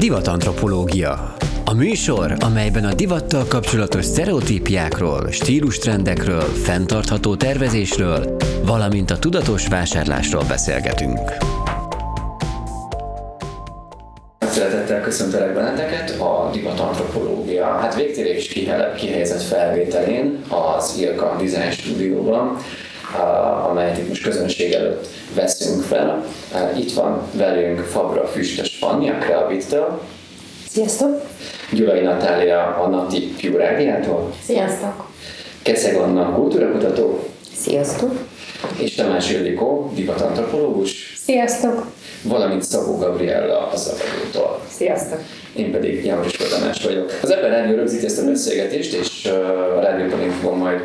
Divatantropológia. A műsor, amelyben a divattal kapcsolatos sztereotípiákról, stílustrendekről, fenntartható tervezésről, valamint a tudatos vásárlásról beszélgetünk. Szeretettel köszöntelek benneteket a divatantropológia, hát végtérés kihelyezett felvételén az Ilka Design Stúdióban, amelyet itt most közönség előtt veszünk fel. Itt van velünk Fabra Füstös Fanni a Creabit-től. Sziasztok! Gyulai Natália a Nati Piurágiától. Sziasztok! Keszeg Anna kultúrakutató. Sziasztok! És Tamás Ildikó, divatantropológus. Sziasztok! Valamint Szabó Gabriella a Szabadútól. Sziasztok! Én pedig János Tamás vagyok. Az Ebben Rádió rögzíti ezt a beszélgetést, és a rádióban fogom majd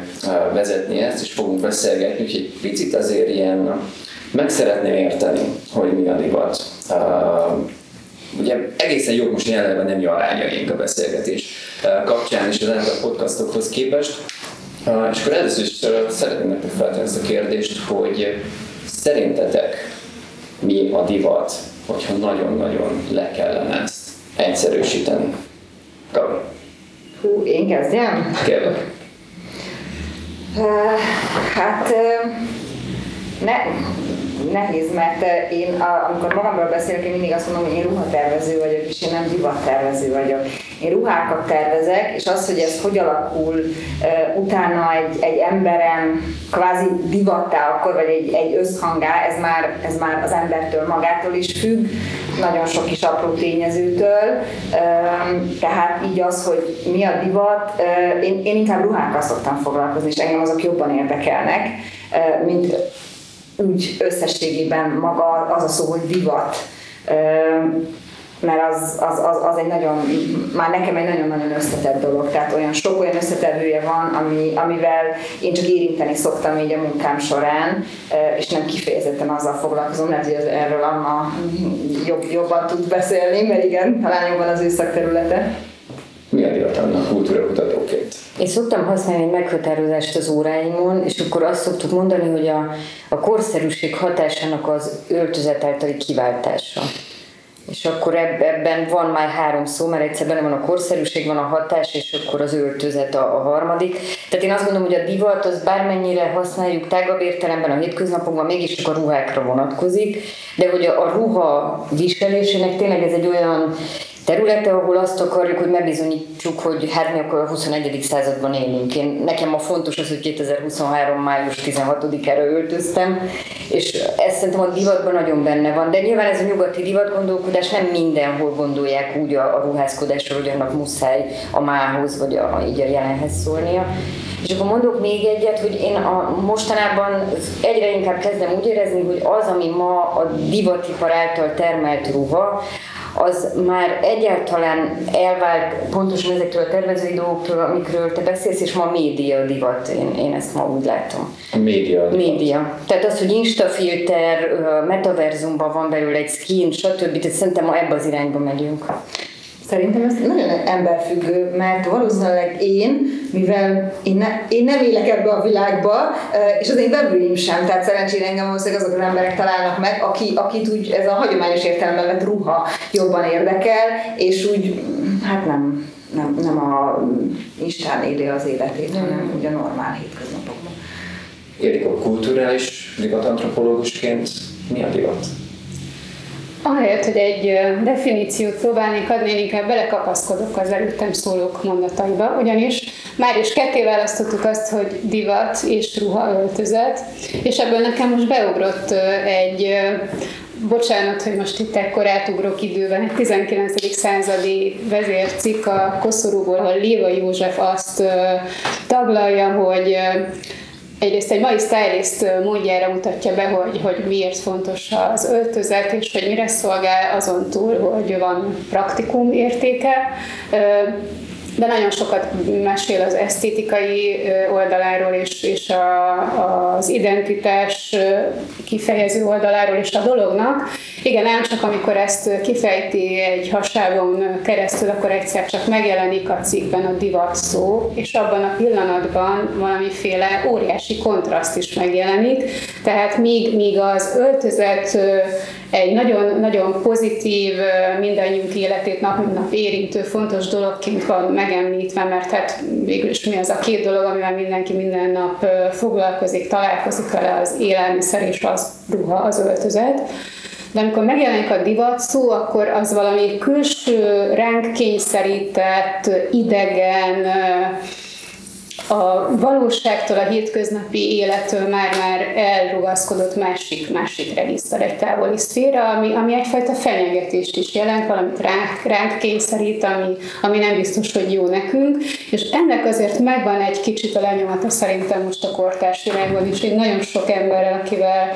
vezetni ezt, és fogunk beszélgetni, úgyhogy picit azért ilyen meg szeretném érteni, hogy mi a divat. Ugye egészen jó most jelenleg nem arányaink a beszélgetés kapcsán és az a podcastokhoz képest. És akkor először is szeretném nektek feltenni ezt a kérdést, hogy szerintetek mi a divat, hogyha nagyon-nagyon le kellene ezt egyszerűsíteni. Gabi. Hú, én kezdjem? Kérlek. Uh, hát uh, ne, nehéz, mert én amikor magamról beszélek, én mindig azt mondom, hogy én ruhatervező vagyok, és én nem divattervező vagyok. Én ruhákat tervezek, és az, hogy ez hogy alakul uh, utána egy, egy emberen kvázi divattá akkor, vagy egy, egy összhangá, ez már, ez már az embertől magától is függ, nagyon sok kis apró tényezőtől, uh, tehát így az, hogy mi a divat, uh, én, én inkább ruhákkal szoktam foglalkozni, és engem azok jobban érdekelnek, mint úgy összességében maga az a szó, hogy divat, mert az, az, az, az egy nagyon, már nekem egy nagyon-nagyon összetett dolog, tehát olyan sok olyan összetevője van, ami, amivel én csak érinteni szoktam így a munkám során, és nem kifejezetten azzal foglalkozom, lehet, hogy erről Anna jobb, jobban tud beszélni, mert igen, talán jobban az ő szakterülete. Mi a divat kultúrakutatóként? Én szoktam használni egy meghatározást az óráimon, és akkor azt szoktuk mondani, hogy a, a korszerűség hatásának az öltözet általi kiváltása. És akkor ebben van már három szó, mert egyszer benne van a korszerűség, van a hatás, és akkor az öltözet a, a harmadik. Tehát én azt gondolom, hogy a divat az bármennyire használjuk tágabb értelemben a hétköznapokban, mégis a ruhákra vonatkozik, de hogy a, a ruha viselésének tényleg ez egy olyan területe, ahol azt akarjuk, hogy megbizonyítsuk, hogy hát mi akkor a 21. században élünk. Én, nekem a fontos az, hogy 2023. május 16-ára öltöztem, és ez szerintem a divatban nagyon benne van. De nyilván ez a nyugati divat gondolkodás nem mindenhol gondolják úgy a, a ruházkodásra, hogy annak muszáj a mához, vagy a, így a jelenhez szólnia. És akkor mondok még egyet, hogy én a, mostanában egyre inkább kezdem úgy érezni, hogy az, ami ma a divatipar által termelt ruha, az már egyáltalán elvált pontosan ezektől a tervezői dolgoktól, amikről te beszélsz, és ma média divat, én, én ezt ma úgy látom. Média divat. Média. Tehát az, hogy instafilter, metaverzumban van belőle egy skin, stb. Tehát szerintem ma ebbe az irányba megyünk. Szerintem ez nagyon emberfüggő, mert valószínűleg én, mivel én, ne, én nem élek ebbe a világba, és az én vevőim sem, tehát szerencsére engem valószínűleg azok az emberek találnak meg, aki, akit úgy ez a hagyományos értelemben vett ruha jobban érdekel, és úgy, hát nem, nem, nem a Instán éli az életét, hanem ugye normál hétköznapokban. Érik a kulturális divatantropológusként mi a divat? Ahelyett, hogy egy definíciót próbálnék adni, én inkább belekapaszkodok az előttem szólók mondataiba, ugyanis már is ketté választottuk azt, hogy divat és ruha öltözet, és ebből nekem most beugrott egy bocsánat, hogy most itt ekkor átugrok időben, egy 19. századi vezércikk a koszorúból, ahol Léva József azt taglalja, hogy egyrészt egy mai stylist módjára mutatja be, hogy, hogy miért fontos az öltözet, és hogy mire szolgál azon túl, hogy van praktikum értéke, de nagyon sokat mesél az esztétikai oldaláról és, és a, az identitás kifejező oldaláról is a dolognak. Igen, nem csak amikor ezt kifejti egy haságon keresztül, akkor egyszer csak megjelenik a cikkben a divat szó, és abban a pillanatban valamiféle óriási kontraszt is megjelenik. Tehát míg, míg az öltözet egy nagyon, nagyon pozitív, mindannyiunk életét nap mint nap érintő fontos dologként van megemlítve, mert hát végül is mi az a két dolog, amivel mindenki minden nap foglalkozik, találkozik vele, az élelmiszer és az ruha, az öltözet. De amikor megjelenik a divat szó, akkor az valami külső, ránk kényszerített, idegen, a valóságtól, a hétköznapi élettől már-már elrugaszkodott másik, másik regiszter, egy távoli szféra, ami, ami egyfajta fenyegetést is jelent, valamit ránk, ránk kényszerít, ami, ami nem biztos, hogy jó nekünk, és ennek azért megvan egy kicsit a lenyomata szerintem most a kortárs irányban is. Én nagyon sok emberrel, akivel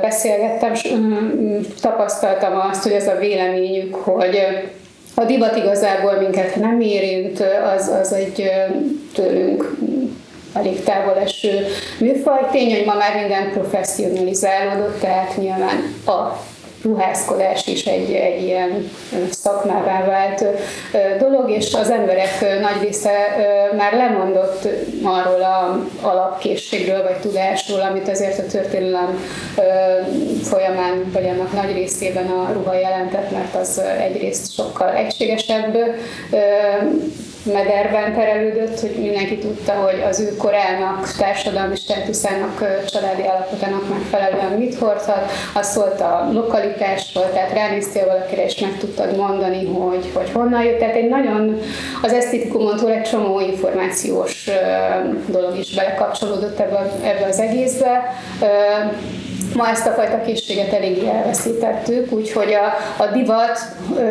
beszélgettem, tapasztaltam azt, hogy ez a véleményük, hogy a divat igazából minket nem érint, az, az egy tőlünk elég távol eső műfaj. Tény, hogy ma már minden professzionalizálódott, tehát nyilván a ruházkodás is egy, egy ilyen szakmává vált dolog, és az emberek nagy része már lemondott arról a alapkészségről vagy tudásról, amit azért a történelem folyamán, vagy annak nagy részében a ruha jelentett, mert az egyrészt sokkal egységesebb mederben terelődött, hogy mindenki tudta, hogy az ő korának, társadalmi státuszának, családi állapotának megfelelően mit hordhat. Az szólt a lokalitásról, tehát ránéztél valakire, és meg tudtad mondani, hogy, hogy honnan jött. Tehát egy nagyon, az esztétikumon túl egy csomó információs dolog is belekapcsolódott ebbe, ebbe az egészbe. Ma ezt a fajta készséget eléggé elveszítettük, úgyhogy a, a divat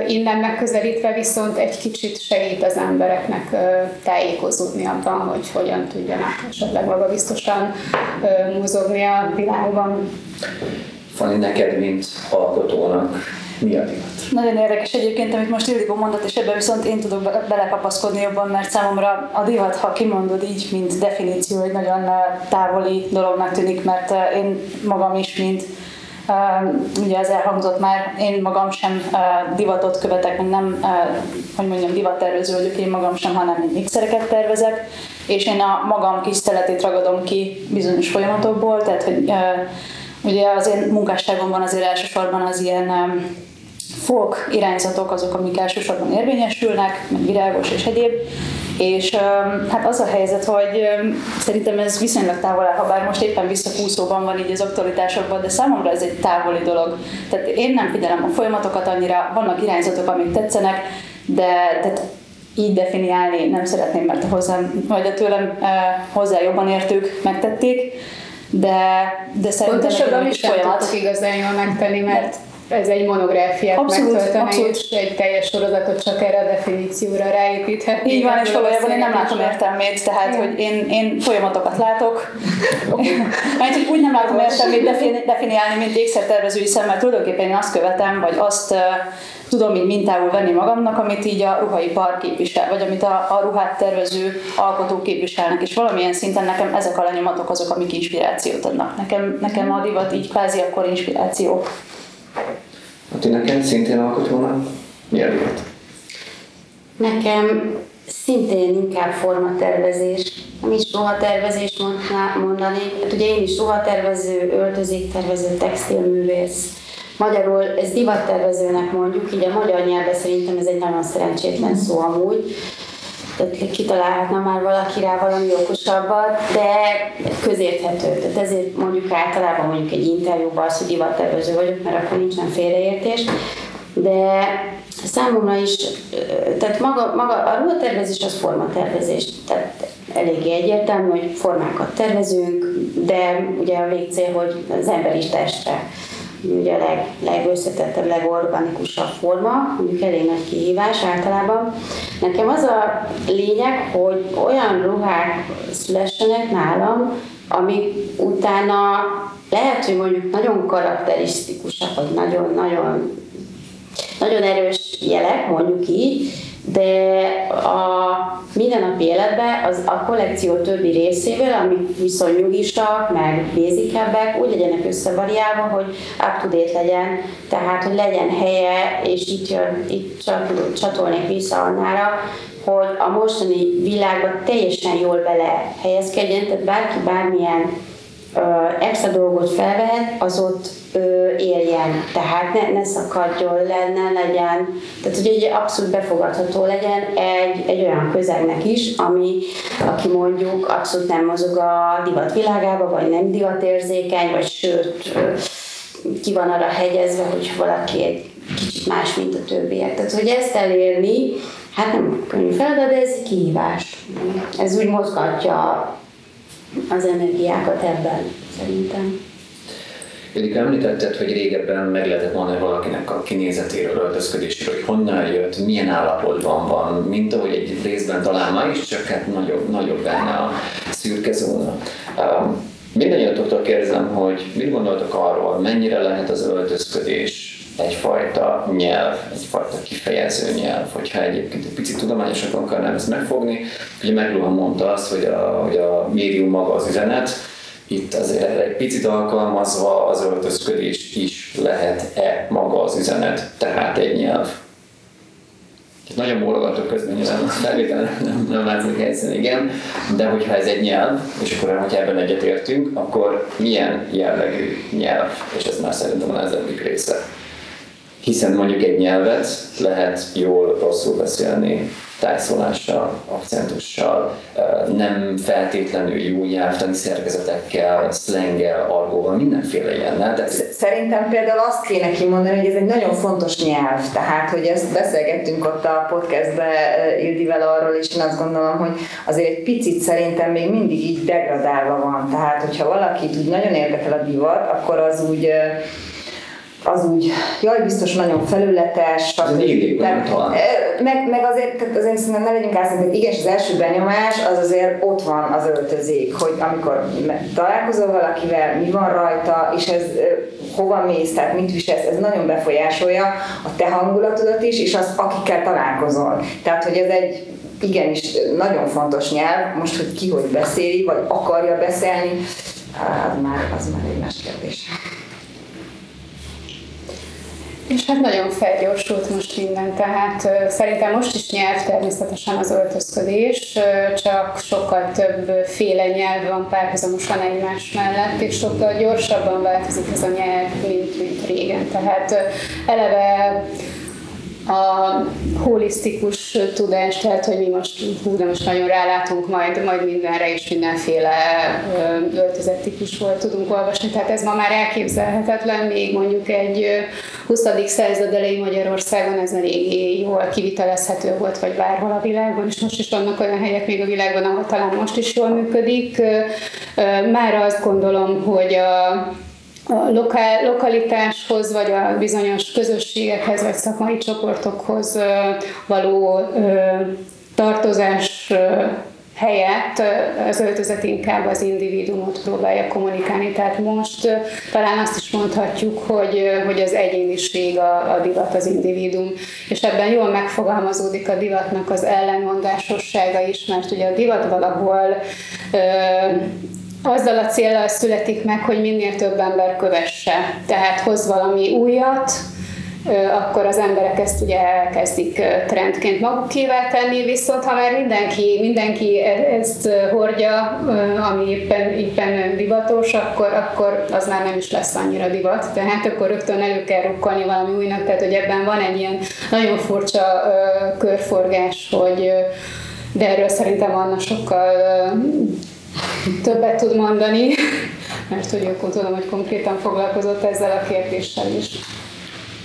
innen megközelítve viszont egy kicsit segít az embereknek tájékozódni abban, hogy hogyan tudjanak esetleg magabiztosan mozogni a világban. Fanni, neked, mint alkotónak, mi a divat? Nagyon érdekes egyébként, amit most Ildikó mondott, és ebben viszont én tudok belekapaszkodni jobban, mert számomra a divat, ha kimondod így, mint definíció, egy nagyon távoli dolognak tűnik, mert én magam is, mint ugye ez elhangzott már, én magam sem divatot követek, nem, hogy mondjam, divattervező vagyok én magam sem, hanem mixereket tervezek, és én a magam kis szeletét ragadom ki bizonyos folyamatokból, tehát hogy ugye az én munkásságomban azért elsősorban az ilyen folk irányzatok azok, amik elsősorban érvényesülnek, meg virágos és egyéb, és hát az a helyzet, hogy szerintem ez viszonylag távol áll, ha bár most éppen visszakúszóban van így az aktualitásokban, de számomra ez egy távoli dolog. Tehát én nem figyelem a folyamatokat annyira, vannak irányzatok, amik tetszenek, de tehát így definiálni nem szeretném, mert hozzám, vagy a tőlem hozzá jobban értők megtették, de, de szerintem Pontosabban is folyamat. igazán jól megtenni, mert ez egy monográfiát abszolút, abszolút. és egy teljes sorozatot csak erre a definícióra ráépíthet. Így van, és valójában én nem látom értelmét, tehát hogy én, én folyamatokat látok, mert hogy úgy nem látom értelmét definiálni, mint ékszertervezői szemmel, tulajdonképpen én azt követem, vagy azt uh, tudom így mintául venni magamnak, amit így a ruhaipar képvisel, vagy amit a, a ruhát tervező alkotók képviselnek, és valamilyen szinten nekem ezek a lenyomatok azok, amik inspirációt adnak. Nekem, nekem a divat így kvázi akkor inspiráció. Hát neked szintén alkotónak mi divat? Nekem szintén inkább formatervezés, nem is ruhatervezés mondanék. Hát ugye én is ruhatervező, öltözéktervező, textilművész, Magyarul ez divattervezőnek mondjuk, így a magyar nyelvben szerintem ez egy nagyon szerencsétlen szó amúgy, kitalálhatna már valaki rá valami okosabbat, de közérthető. Tehát ezért mondjuk általában mondjuk egy interjúban az, hogy divattervező vagyok, mert akkor nincsen félreértés. De számomra is, tehát maga, maga a ruhatervezés az formatervezés, tehát eléggé egyértelmű, hogy formákat tervezünk, de ugye a végcél, hogy az emberi testre ugye a leg, legösszetettebb, legorganikusabb forma, mondjuk elég nagy kihívás általában. Nekem az a lényeg, hogy olyan ruhák szülessenek nálam, amik utána lehet, hogy mondjuk nagyon karakterisztikusak, vagy nagyon-nagyon nagyon erős jelek, mondjuk így, de a mindennapi életben az a kollekció többi részével, amik viszont nyugisak, meg bézikebbek, úgy legyenek összevariálva, hogy up-to-date legyen, tehát hogy legyen helye, és itt, jön, itt csatolnék vissza annára, hogy a mostani világban teljesen jól bele helyezkedjen, tehát bárki bármilyen extra dolgot felvehet, az ott ö, éljen, tehát ne, ne szakadjon le, ne legyen, tehát hogy egy abszolút befogadható legyen egy, egy olyan közegnek is, ami, aki mondjuk abszolút nem mozog a divat világába, vagy nem divatérzékeny, vagy sőt ki van arra hegyezve, hogy valaki egy kicsit más, mint a többiek. Tehát, hogy ezt elérni, hát nem könnyű feladat, de ez kihívás. Ez úgy mozgatja az energiákat ebben, szerintem. Élik, említetted, hogy régebben meg lehetett mondani valakinek a kinézetéről, öltözködéséről, hogy honnan jött, milyen állapotban van, mint ahogy egy részben talán ma is, csak hát nagyobb, nagyobb benne a szürke zóna. Um, Mindennyiatoktól kérdezem, hogy mit gondoltok arról, mennyire lehet az öltözködés egyfajta nyelv, egyfajta kifejező nyelv, hogyha egyébként egy picit tudományosan akarnám ezt megfogni. Ugye Megluhan mondta azt, hogy a, hogy a médium maga az üzenet, itt azért egy picit alkalmazva az öltözködés is lehet-e maga az üzenet, tehát egy nyelv. Nagyon bólogatok közben, nyilván felvétel nem, nem, látszik helyszínen, igen, de hogyha ez egy nyelv, és akkor hogyha ebben egyetértünk, akkor milyen jellegű nyelv, és ez már szerintem a nehezebbik része hiszen mondjuk egy nyelvet lehet jól, rosszul beszélni, tájszólással, akcentussal, nem feltétlenül jó nyelvtani szerkezetekkel, szlenggel, argóval, mindenféle ilyen. De... Szerintem például azt kéne kimondani, hogy ez egy nagyon fontos nyelv, tehát hogy ezt beszélgettünk ott a podcastbe Ildivel arról, és én azt gondolom, hogy azért egy picit szerintem még mindig így degradálva van. Tehát, hogyha valakit úgy nagyon érdekel a divat, akkor az úgy az úgy, jaj, biztos nagyon felületes, stb. Meg, meg azért, tehát azért szerintem ne legyünk hogy igen, az első benyomás az azért ott van az öltözék, hogy amikor találkozol valakivel, mi van rajta, és ez hova mész, tehát mit viselsz, ez nagyon befolyásolja a te hangulatodat is, és az, akikkel találkozol. Tehát, hogy ez egy igenis nagyon fontos nyelv, most, hogy ki hogy beszéli, vagy akarja beszélni, az már, az már egy más kérdés. És hát nagyon felgyorsult most minden, tehát szerintem most is nyelv természetesen az öltözködés, csak sokkal több féle nyelv van párhuzamosan egymás mellett, és sokkal gyorsabban változik ez a nyelv, mint, mint régen. Tehát eleve a holisztikus tudás, tehát hogy mi most, hú, de most nagyon rálátunk majd, majd mindenre, és mindenféle öltözettípusból tudunk olvasni, tehát ez ma már elképzelhetetlen, még mondjuk egy 20. század elejé Magyarországon ez eléggé jól kivitelezhető volt, vagy bárhol a világban, és most is vannak olyan helyek még a világban, ahol talán most is jól működik. Már azt gondolom, hogy a a lokál, lokalitáshoz, vagy a bizonyos közösségekhez, vagy szakmai csoportokhoz való tartozás helyett az öltözet inkább az individuumot próbálja kommunikálni. Tehát most talán azt is mondhatjuk, hogy, hogy az egyéniség a, a divat, az individuum. És ebben jól megfogalmazódik a divatnak az ellenmondásossága is, mert ugye a divat valahol azzal a célral születik meg, hogy minél több ember kövesse. Tehát hoz valami újat, akkor az emberek ezt ugye elkezdik trendként magukével tenni, viszont ha már mindenki, mindenki e, ezt hordja, ami éppen, éppen divatos, akkor, akkor az már nem is lesz annyira divat, tehát akkor rögtön elő kell rukkolni valami újnak, tehát hogy ebben van egy ilyen nagyon furcsa körforgás, hogy de erről szerintem Anna sokkal többet tud mondani, mert hogy akkor tudom, hogy konkrétan foglalkozott ezzel a kérdéssel is.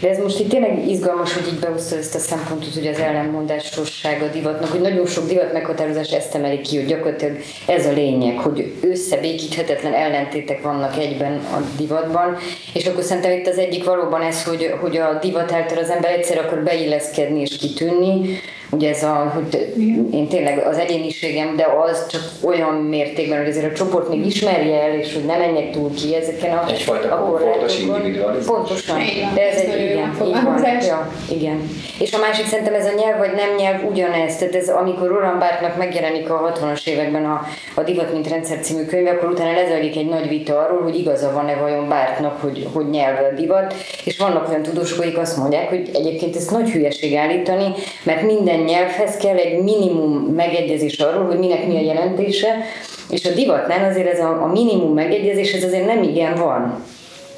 De ez most itt tényleg izgalmas, hogy így behozta ezt a szempontot, hogy az ellenmondásosság a divatnak, hogy nagyon sok divat meghatározás ezt emeli ki, hogy gyakorlatilag ez a lényeg, hogy összebékíthetetlen ellentétek vannak egyben a divatban, és akkor szerintem itt az egyik valóban ez, hogy, hogy a divat által az ember egyszer akar beilleszkedni és kitűnni, ugye ez a, hogy én tényleg az egyéniségem, de az csak olyan mértékben, hogy azért a csoport még ismerje el, és hogy ne menjek túl ki ezeken a Egyfajta a komfortos individualizmus. Pontosan. De ez egy igen, van. Ja, igen. És a másik szerintem ez a nyelv vagy nem nyelv ugyanez. Tehát ez, amikor Roland Barthesnak megjelenik a 60-as években a, a Divat mint rendszer című könyve, akkor utána lezajlik egy nagy vita arról, hogy igaza van-e vajon Barthnak, hogy, hogy nyelv a divat. És vannak olyan tudósok, akik azt mondják, hogy egyébként ez nagy hülyeség állítani, mert minden nyelvhez kell egy minimum megegyezés arról, hogy minek mi a jelentése, és a divatnál azért ez a, a minimum megegyezés, ez azért nem igen van.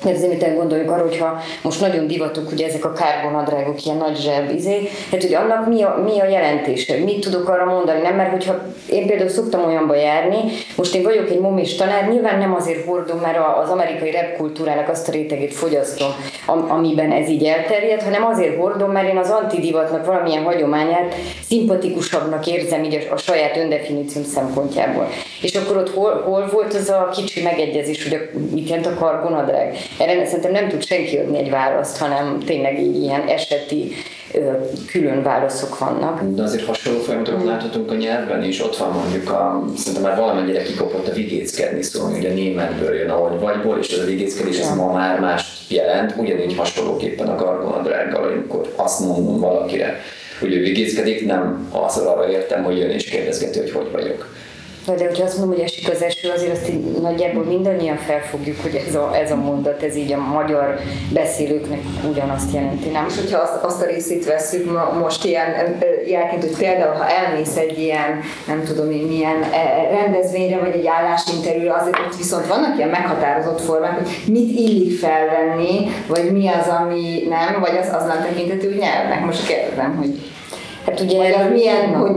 Mert mit gondoljuk arra, hogyha most nagyon divatok, ugye ezek a kárgonadrágok, ilyen nagy zseb, izé, hát hogy annak mi a, mi a jelentése, mit tudok arra mondani, nem? Mert hogyha én például szoktam olyanba járni, most én vagyok egy momis tanár, nyilván nem azért hordom, mert az amerikai rap kultúrának azt a rétegét fogyasztom, am- amiben ez így elterjed, hanem azért hordom, mert én az antidivatnak valamilyen hagyományát szimpatikusabbnak érzem így a, a saját öndefinícióm szempontjából. És akkor ott hol, hol volt az a kicsi megegyezés, hogy a, mit jelent a karbonadrág? Erre szerintem nem tud senki adni egy választ, hanem tényleg így ilyen eseti külön válaszok vannak. De azért hasonló folyamatokat láthatunk a nyelvben is, ott van mondjuk a, szerintem már valamennyire kikopott a vigéckedni szó, ami ugye németből jön, ahogy vagyból, és ez a vigéckedés ez ma már más jelent, ugyanígy hasonlóképpen a kargonadrággal, amikor azt mondom valakire, hogy ő vigéckedik, nem az arra értem, hogy jön és kérdezgeti, hogy hogy vagyok. Na, De hogyha azt mondom, hogy esik az eső, azért azt így nagyjából mindannyian felfogjuk, hogy ez a, ez a mondat, ez így a magyar beszélőknek ugyanazt jelenti, nem? És hogyha azt, azt a részét veszük ma, most ilyen jelként, hogy például ha elmész egy ilyen, nem tudom én milyen e, rendezvényre, vagy egy állásinterjúra, azért ott viszont vannak ilyen meghatározott formák, hogy mit illik felvenni, vagy mi az, ami nem, vagy az, az nem tekintető nyelvnek. Most kérdezem, hogy Hát ugye vagy az milyen, Na. hogy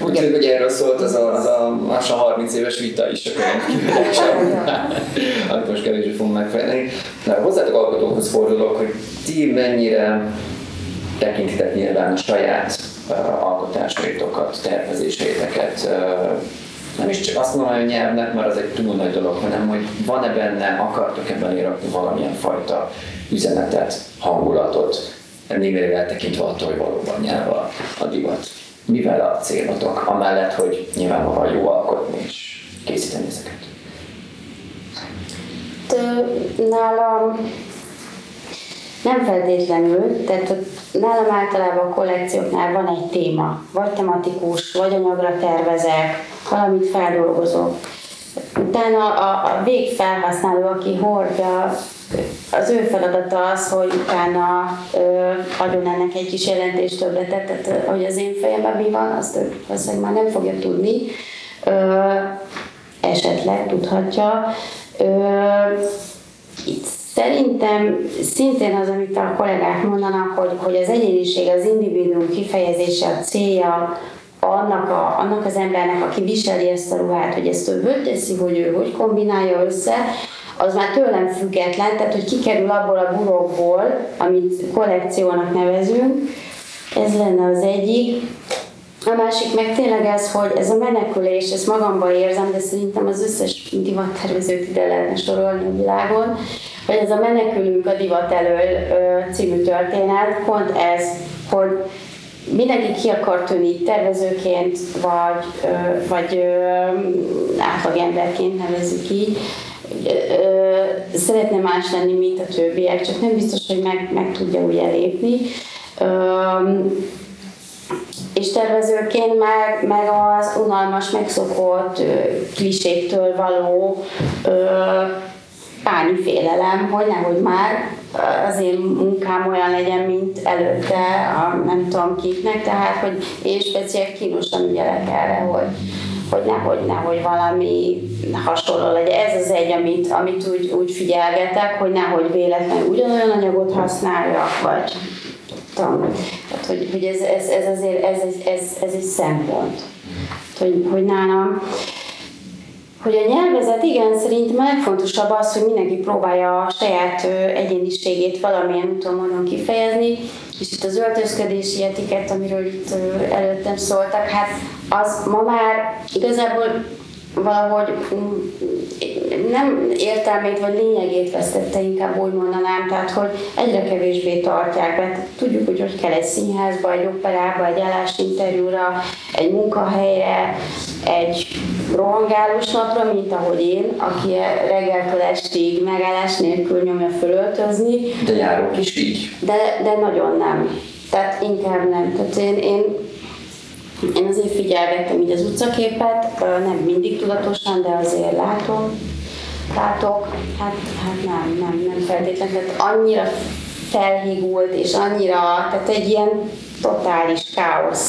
Úgy tűnik, hogy erről szólt az a, az a lassan 30 éves vita is a könyvkiadása, amit most kevésbé fogunk megfejteni. De hozzátok alkotókhoz fordulok, hogy ti mennyire tekintitek nyilván a saját uh, alkotásaitokat, tervezéseiteket, uh, nem is csak azt mondom, hogy nyelvnek, mert az egy túl nagy dolog, hanem hogy van-e benne, akartok ebben érakni valamilyen fajta üzenetet, hangulatot, némileg eltekintve attól, hogy valóban nyelv a, a divat. Mivel a célotok, amellett, hogy nyilvánvalóan jó alkotni és készíteni ezeket? Nálam nem feltétlenül, tehát nálam általában a kollekcióknál van egy téma, vagy tematikus, vagy anyagra tervezek, valamit feldolgozok. Utána a, a végfelhasználó, aki hordja, az ő feladata az, hogy utána ö, adjon ennek egy kis jelentéstöbletet, tehát hogy az én fejemben mi van, azt ő valószínűleg már nem fogja tudni. Ö, esetleg tudhatja. Ö, itt szerintem szintén az, amit a kollégák mondanak, hogy, hogy az egyéniség, az individuum kifejezése, a célja annak, a, annak az embernek, aki viseli ezt a ruhát, hogy ezt ő teszi, hogy ő hogy kombinálja össze, az már tőlem független, tehát hogy kikerül abból a burokból, amit kollekciónak nevezünk, ez lenne az egyik. A másik meg tényleg ez, hogy ez a menekülés, ezt magamban érzem, de szerintem az összes divattervezőt ide lehetne sorolni a világon, hogy ez a menekülünk a divat elől című történet, pont ez, hogy mindenki ki akar tűnni tervezőként, vagy, vagy átlagemberként nevezzük így, szeretne más lenni, mint a többiek, csak nem biztos, hogy meg, meg tudja úgy elépni. És tervezőként meg, meg az unalmas, megszokott kliséktől való páni félelem, hogy nehogy már az én munkám olyan legyen, mint előtte, a nem tudom kiknek, tehát hogy én speciál kínosan ügyelek erre, hogy, hogy nehogy, nehogy valami hasonló legyen. Ez az egy, amit, amit úgy, úgy figyelgetek, hogy nehogy véletlenül ugyanolyan anyagot használjak, vagy tudom. Tehát, hogy, hogy ez, ez, ez azért ez, ez, ez, ez egy szempont. Hogy, hogy nálam hogy a nyelvezet, igen, szerintem a legfontosabb az, hogy mindenki próbálja a saját egyéniségét valamilyen úton módon kifejezni, és itt az öltözködési etiket, amiről itt előttem szóltak, hát az ma már igazából valahogy mm, nem értelmét vagy lényegét vesztette, inkább úgy mondanám, tehát hogy egyre kevésbé tartják be. Tudjuk, hogy hogy kell egy színházba, egy operába, egy állásinterjúra, egy munkahelyre, egy rohangálós napra, mint ahogy én, aki reggeltől estig megállás nélkül nyomja fölöltözni. De járok is így. De, de nagyon nem. Tehát inkább nem. Tehát én, én én azért figyelgettem így az utcaképet, nem mindig tudatosan, de azért látom, látok, hát, hát nem, nem, nem feltétlenül, tehát annyira felhígult, és annyira, tehát egy ilyen totális káosz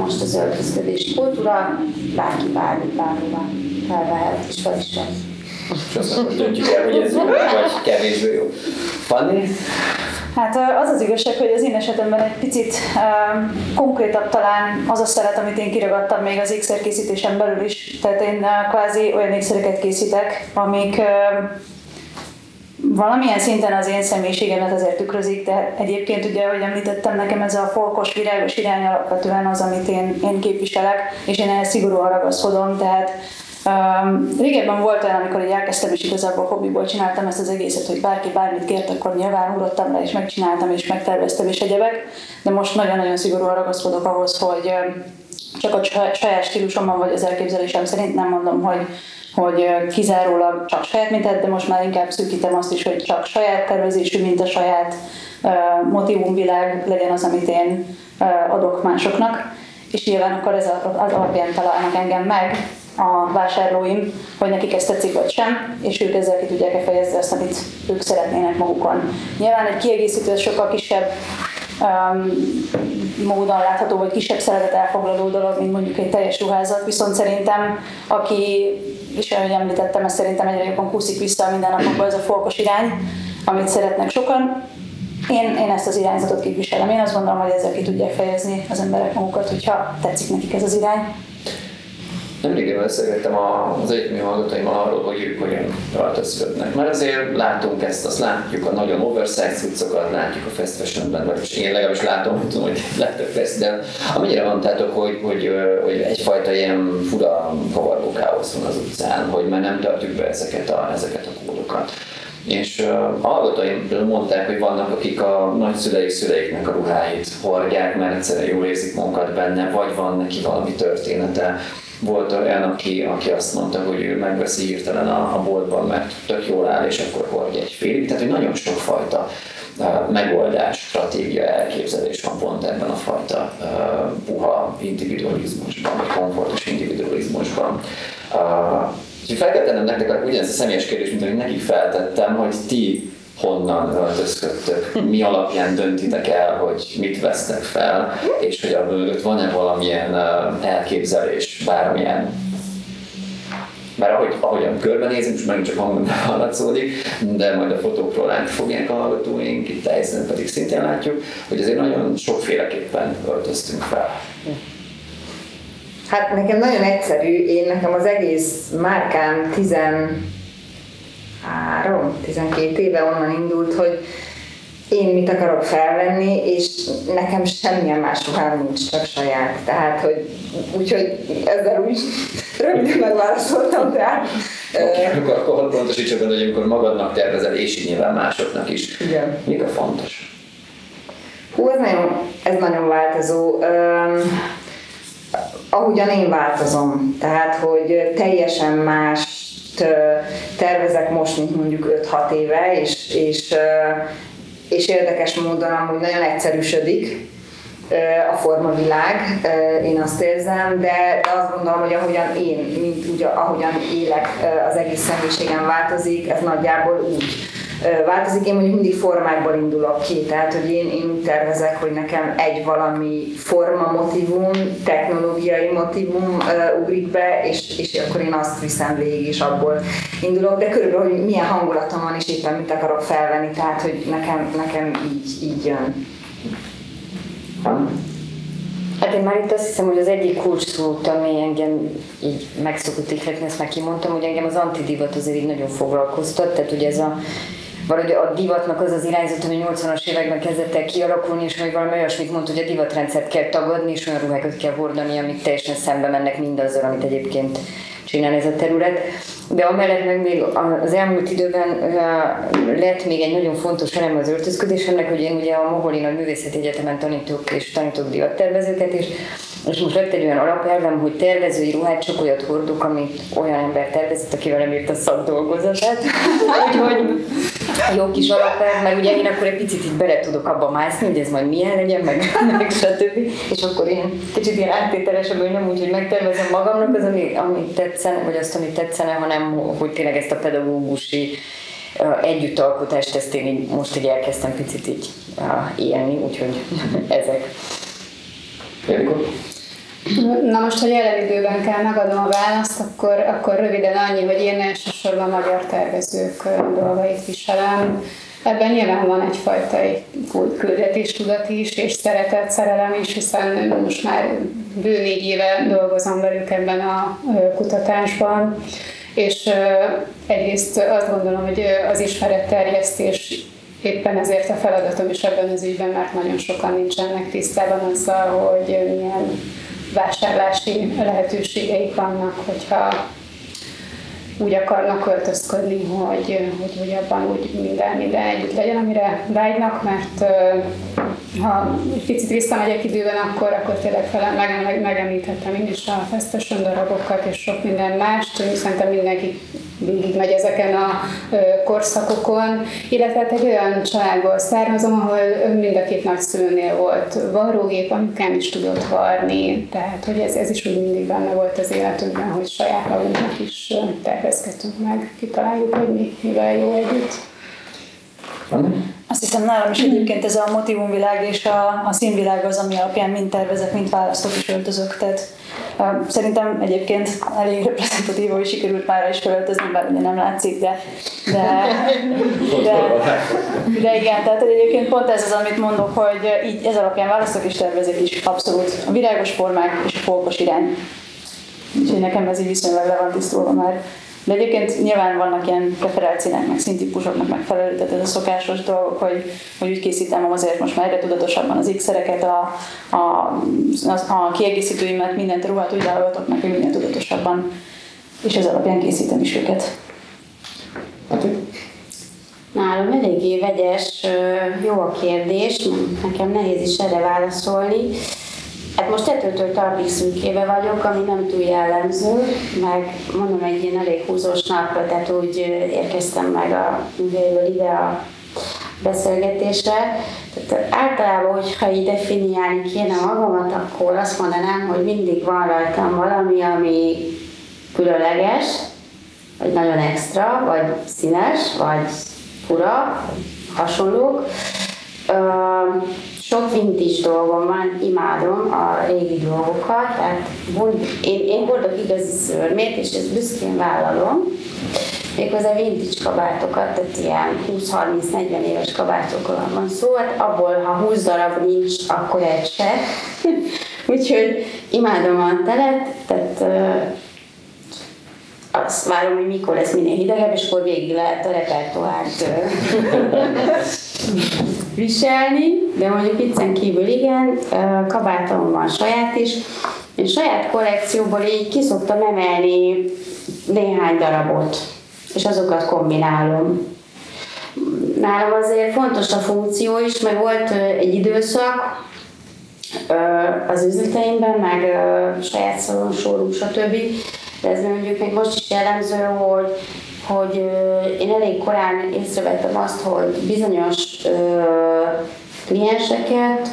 most az öltözködési kultúra, bárki bármi, bármivel felvehet, és fel is vesz. És aztán most döntjük el, hogy ez jó, vagy kevésbé jó. Fanni? Hát az az igazság, hogy az én esetemben egy picit um, konkrétabb talán az a szeret, amit én kiragadtam még az ékszer készítésen belül is. Tehát én uh, kvázi olyan ékszereket készítek, amik uh, valamilyen szinten az én személyiségemet azért tükrözik, de egyébként ugye, ahogy említettem, nekem ez a folkos, virágos irány alapvetően az, amit én, én képviselek, és én ehhez szigorúan ragaszkodom, tehát Um, régebben volt olyan, amikor így elkezdtem, és igazából hobbiból csináltam ezt az egészet, hogy bárki bármit kért, akkor nyilván ugrottam le, és megcsináltam, és megterveztem, és egyebek, de most nagyon-nagyon szigorúan ragaszkodok ahhoz, hogy csak a saját stílusomban vagy az elképzelésem szerint nem mondom, hogy hogy kizárólag csak saját mintet, de most már inkább szűkítem azt is, hogy csak saját tervezésű, mint a saját motivumvilág legyen az, amit én adok másoknak, és nyilván akkor ez az alapján találnak engem meg, a vásárlóim, hogy nekik ez tetszik vagy sem, és ők ezzel ki tudják fejezni azt, amit ők szeretnének magukon. Nyilván egy kiegészítő sokkal kisebb módon látható, vagy kisebb szeretet elfoglaló dolog, mint mondjuk egy teljes ruházat, viszont szerintem, aki, és ahogy említettem, ez szerintem egyre jobban kúszik vissza a mindennapokban ez a folkos irány, amit szeretnek sokan, én, én ezt az irányzatot képviselem. Én azt gondolom, hogy ezzel ki tudják fejezni az emberek magukat, hogyha tetszik nekik ez az irány. Nemrégen beszélgettem az egyetemi hallgatóimmal arról, hogy ők hogyan öltözködnek. Mert azért látunk ezt, azt látjuk a nagyon oversize cuccokat, látjuk a fast fashionben, vagy én legalábbis látom, tudom, hogy láttok fast, de amennyire mondtátok, hogy, hogy, hogy egyfajta ilyen fura kavargó káosz van az utcán, hogy már nem tartjuk be ezeket a, ezeket a kódokat. És uh, hallgatóim mondták, hogy vannak, akik a nagyszüleik szüleiknek a ruháit hordják, mert egyszerűen jól érzik magukat benne, vagy van neki valami története, volt olyan, aki, aki azt mondta, hogy ő megveszi hirtelen a, a boltban, mert tök jól áll, és akkor hordja egy félig. Tehát, hogy nagyon sokfajta uh, megoldás, stratégia, elképzelés van pont ebben a fajta uh, puha individualizmusban, vagy komfortos individualizmusban. Uh, úgyhogy fel kell tennem nektek ugyanezt a személyes kérdést, mint amit nekik feltettem, hogy ti honnan öltözködtök, mi alapján döntitek el, hogy mit vesztek fel, és hogy a mögött van-e valamilyen elképzelés, bármilyen? Bár ahogy, ahogyan körbenézünk, most megint csak hangon hallatszódik, de majd a fotókról látni fogják a hallgatóink, itt helyszínen pedig szintén látjuk, hogy azért nagyon sokféleképpen öltöztünk fel. Hát nekem nagyon egyszerű, én nekem az egész márkám 10 három, 12 éve onnan indult, hogy én mit akarok felvenni, és nekem semmilyen más ruhám nincs, csak saját. Tehát, hogy úgyhogy ezzel úgy röviden megválaszoltam, tehát... Okay, akkor, akkor pontosítsa benne, hogy amikor magadnak tervezel, és így nyilván másoknak is. Igen. Mik a fontos? Hú, ez nagyon, ez nagyon változó. Um, ahogyan én változom. Tehát, hogy teljesen más tervezek most, mint mondjuk 5-6 éve, és, és, és érdekes módon amúgy nagyon egyszerűsödik a formavilág, én azt érzem, de, de azt gondolom, hogy ahogyan én, mint úgy, ahogyan élek, az egész személyiségem változik, ez nagyjából úgy változik. Én mondjuk mindig formákból indulok ki, tehát hogy én, én úgy tervezek, hogy nekem egy valami forma motivum, technológiai motivum uh, ugrik be, és, és akkor én azt viszem végig, és abból indulok, de körülbelül, hogy milyen hangulatom van, és éppen mit akarok felvenni, tehát hogy nekem, nekem így, így jön. Hát én már itt azt hiszem, hogy az egyik kulcs szó, ami engem így meg szokott ihletni, ezt már kimondtam, hogy engem az antidivat azért így nagyon foglalkoztat, tehát ugye ez a valahogy a divatnak az az irányzat, ami 80-as években kezdett el kialakulni, és hogy valami olyasmit mondta, hogy a divatrendszert kell tagadni, és olyan ruhákat kell hordani, amik teljesen szembe mennek mindazzal, amit egyébként csinál ez a terület. De amellett meg még az elmúlt időben lett még egy nagyon fontos elem az öltözködésemnek, hogy én ugye a Moholi Nagy Művészeti Egyetemen tanítok és tanítok divattervezőket, és és most lett egy olyan alapelvem, hogy tervezői ruhát csak olyat hordok, amit olyan ember tervezett, aki velem írt a szakdolgozatát. Úgyhogy jó kis alapelv, mert ugye én akkor egy picit így bele tudok abba mászni, hogy ez majd milyen legyen, meg, meg stb. És akkor én kicsit ilyen áttételesebb, hogy nem úgy, hogy megtervezem magamnak az, ami, ami tetszene, vagy azt, ami tetszene, hanem hogy tényleg ezt a pedagógusi együttalkotást, ezt én így most így elkezdtem picit így élni, úgyhogy ezek. Na most, ha jelen időben kell megadnom a választ, akkor, akkor röviden annyi, hogy én elsősorban magyar tervezők dolgait viselem. Ebben nyilván van egyfajta egy küldetéstudat is, és szeretett szerelem is, hiszen most már bő négy éve dolgozom velük ebben a kutatásban, és egyrészt azt gondolom, hogy az ismeretterjesztés éppen ezért a feladatom is ebben az ügyben, mert nagyon sokan nincsenek tisztában azzal, hogy milyen vásárlási lehetőségeik vannak, hogyha úgy akarnak költözködni, hogy, hogy, hogy abban úgy minden, minden együtt legyen, amire vágynak, mert ha egy picit visszamegyek időben, akkor, akkor tényleg fel, meg, meg, megemlíthettem én is a fesztesen darabokat és sok minden mást, szerintem mindenki végig megy ezeken a korszakokon, illetve hát egy olyan családból származom, ahol mind a két nagyszülőnél volt varrógép, anyukám is tudott varni, tehát hogy ez, ez is úgy mindig benne volt az életünkben, hogy saját magunknak is tervezgetünk meg, kitaláljuk, hogy mi, mivel jó együtt. Azt hiszem nálam is egyébként ez a motivumvilág és a, a színvilág az, ami alapján mind tervezek, mind választok és öltözök. Tehát uh, szerintem egyébként elég reprezentatív, hogy sikerült már is költözni, bár ugye nem látszik, de, de, de, de igen, tehát egyébként pont ez az, amit mondok, hogy így ez alapján választok és tervezek is abszolút a virágos formák és a folkos irány. Úgyhogy nekem ez így viszonylag le van tisztulva már. De egyébként nyilván vannak ilyen preferációk, meg színtípusoknak megfelelő, tehát ez a szokásos dolgok, hogy, hogy úgy készítem azért most már egyre tudatosabban az x-szereket, a, a, a, a kiegészítőimet, mindent ruhát úgy válogatok meg, hogy minél tudatosabban, és ez alapján készítem is őket. Nálam eléggé vegyes, jó a kérdés, nekem nehéz is erre válaszolni. Hát most tetőtől talpig szűkébe vagyok, ami nem túl jellemző, meg mondom egy ilyen elég húzós napra, tehát úgy érkeztem meg a művelyből ide a beszélgetésre. Tehát általában, hogyha így definiálni kéne magamat, akkor azt mondanám, hogy mindig van rajtam valami, ami különleges, vagy nagyon extra, vagy színes, vagy fura, hasonlók. Sok vintage dolgom van, imádom a régi dolgokat, tehát én, én hordok igazi szörmét, és ezt büszkén vállalom. Méghozzá vintage kabátokat, tehát ilyen 20-30-40 éves kabátokról van szó, hát abból, ha 20 darab nincs, akkor egy se. Úgyhogy imádom a telet, tehát azt várom, hogy mikor lesz minél hidegebb, és akkor végig lehet a repertoárt viselni, de mondjuk viccen kívül igen, kabátom van saját is. Én saját kollekcióból így ki szoktam emelni néhány darabot, és azokat kombinálom. Nálam azért fontos a funkció is, meg volt egy időszak az üzleteimben, meg saját szalon, showroom, stb. De ez mondjuk még most is jellemző, hogy hogy én elég korán észrevettem azt, hogy bizonyos klienseket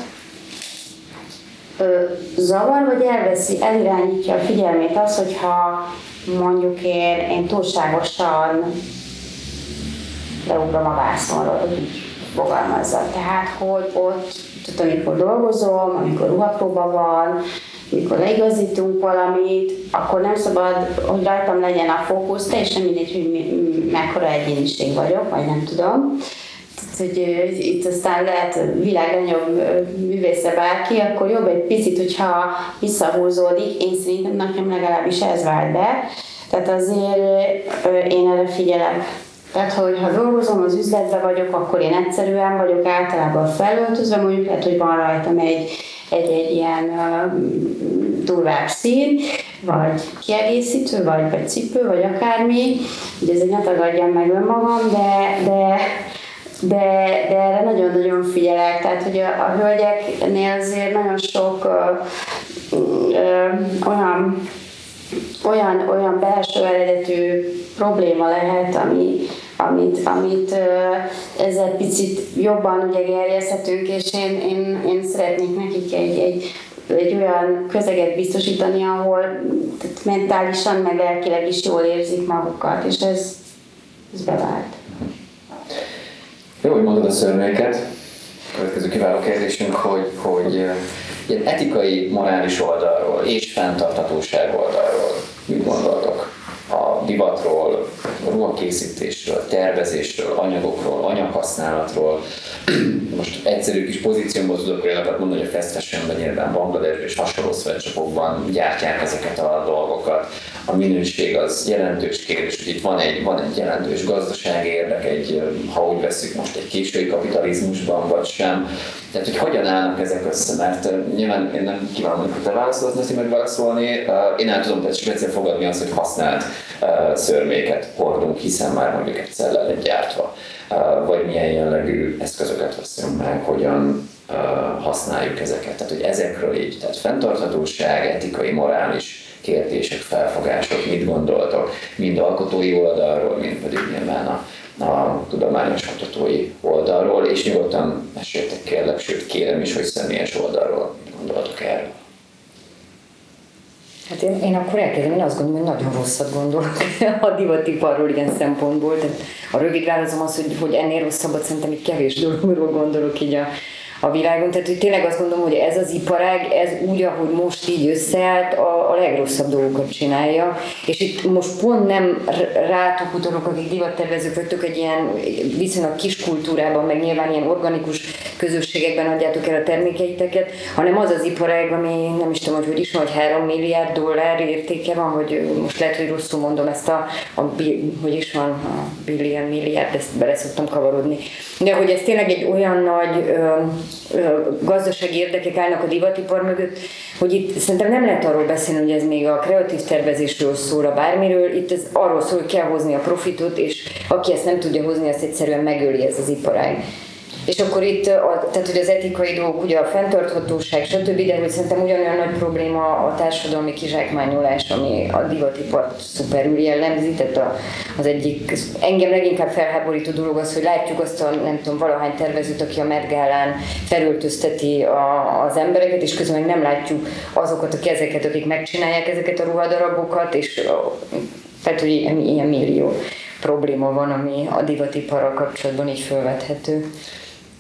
zavar, vagy elveszi, elirányítja a figyelmét az, hogyha mondjuk én, én túlságosan leugrom a vászonról, hogy így fogalmazza. Tehát, hogy ott, tehát amikor dolgozom, amikor ruhapróba van, mikor leigazítunk valamit, akkor nem szabad, hogy rajtam legyen a fókusz, teljesen mindegy, hogy mi, mekkora egyéniség vagyok, vagy nem tudom. Tehát, hogy itt aztán lehet világ legnagyobb művésze bárki, akkor jobb egy picit, hogyha visszahúzódik, én szerintem nekem legalábbis ez vált be. Tehát azért én erre figyelek. Tehát, hogy ha dolgozom, az üzletben vagyok, akkor én egyszerűen vagyok általában felöltözve, mondjuk lehet, hogy van rajtam egy egy-egy ilyen durvább szín, vagy kiegészítő, vagy, vagy cipő, vagy akármi. Ugye ezért ne tagadjam meg önmagam, de, de de, de erre nagyon-nagyon figyelek, tehát hogy a, a hölgyeknél azért nagyon sok ö, ö, olyan olyan, olyan belső eredetű probléma lehet, ami, amit, amit ezzel picit jobban ugye gerjeszthetünk, és én, én, én szeretnék nekik egy, egy, egy olyan közeget biztosítani, ahol tehát mentálisan, meg lelkileg is jól érzik magukat, és ez, ez bevált. Jó, hogy mondod a szörméket. Következő kiváló kérdésünk, hogy, hogy ilyen etikai, morális oldalról és fenntarthatóság oldalról mit gondoltok? A divatról, ruhakészítésről, tervezésről, anyagokról, anyaghasználatról. Most egyszerű kis pozíciómból tudok olyanokat mondani, hogy a fast fashionben nyilván Bangladesben és hasonló szvetcsapokban gyártják ezeket a dolgokat. A minőség az jelentős kérdés, hogy itt van egy, van egy jelentős gazdasági érdek, egy, ha úgy veszük most egy késői kapitalizmusban, vagy sem. Tehát, hogy hogyan állnak ezek össze, mert nyilván én nem kívánom, hogy te válaszolni, meg válaszolni. Én el tudom tehát speciál fogadni azt, hogy használt szörméket hordunk, hiszen már mondjuk egyszer le gyártva. Vagy milyen jellegű eszközöket veszünk meg, hogyan használjuk ezeket. Tehát, hogy ezekről így, tehát fenntarthatóság, etikai, morális kérdések, felfogások, mit gondoltok, mind alkotói oldalról, mind pedig nyilván a, a tudományos kutatói oldalról, és nyugodtan meséltek kérlek, sőt kérem is, hogy személyes oldalról mit gondoltok erről. Hát én, én akkor elkezdem, én azt gondolom, hogy nagyon rosszat gondolok a divatiparról ilyen szempontból. Tehát a rövid válaszom az, hogy, hogy ennél rosszabbat szerintem egy kevés dologról gondolok így a, a világon. Tehát hogy tényleg azt gondolom, hogy ez az iparág, ez úgy, ahogy most így összeállt, a, a legrosszabb dolgokat csinálja. És itt most pont nem rátok utalok, akik divattervezők vagytok egy ilyen viszonylag kis kultúrában, meg nyilván ilyen organikus közösségekben adjátok el a termékeiteket, hanem az az iparág, ami nem is tudom, hogy hogy is hogy 3 milliárd dollár értéke van, hogy most lehet, hogy rosszul mondom ezt a, a hogy is van, a billion milliárd, ezt bele szoktam kavarodni. De hogy ez tényleg egy olyan nagy gazdasági érdekek állnak a divatipar mögött, hogy itt szerintem nem lehet arról beszélni, hogy ez még a kreatív tervezésről szól, a bármiről, itt ez arról szól, hogy kell hozni a profitot, és aki ezt nem tudja hozni, azt egyszerűen megöli ez az iparág. És akkor itt, tehát hogy az etikai dolgok, ugye a fenntarthatóság, stb., de hogy szerintem ugyanolyan nagy probléma a társadalmi kizsákmányolás, ami a divatipart szuperül jellemzi, tehát a, az egyik, engem leginkább felháborító dolog az, hogy látjuk azt a nem tudom, valahány tervezőt, aki a Mergálán felöltözteti a, az embereket, és közben meg nem látjuk azokat a kezeket, akik megcsinálják ezeket a ruhadarabokat, és tehát, hogy ilyen, ilyen millió probléma van, ami a divatiparral kapcsolatban így felvethető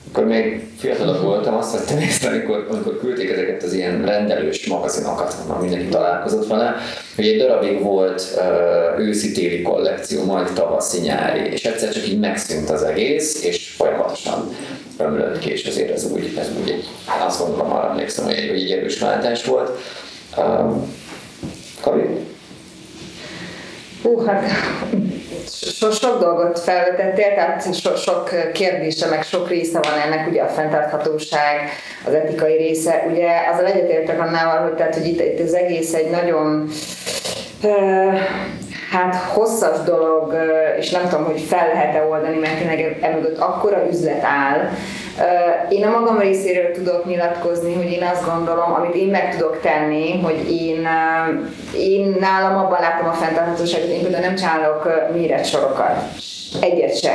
akkor még fiatalabb voltam, azt vettem észre, amikor, amikor küldték ezeket az ilyen rendelős magazinokat, már mindenki találkozott vele, hogy egy darabig volt uh, őszi-téli kollekció, majd tavaszi-nyári, és egyszer csak így megszűnt az egész, és folyamatosan ömlött ki, és ezért ez úgy, ez úgy egy, azt gondolom, arra emlékszem, hogy egy, egy erős váltás volt. Kavi? Hú, hát so, sok dolgot felvetettél, tehát so, sok kérdése, meg sok része van ennek, ugye a fenntarthatóság, az etikai része. Ugye azzal egyetértek annál, hogy, tehát, hogy itt, itt az egész egy nagyon hát hosszas dolog, és nem tudom, hogy fel lehet-e oldani, mert tényleg emögött akkora üzlet áll, én a magam részéről tudok nyilatkozni, hogy én azt gondolom, amit én meg tudok tenni, hogy én, én nálam abban látom a fenntarthatóságot, én például nem csinálok méretsorokat, egyet se.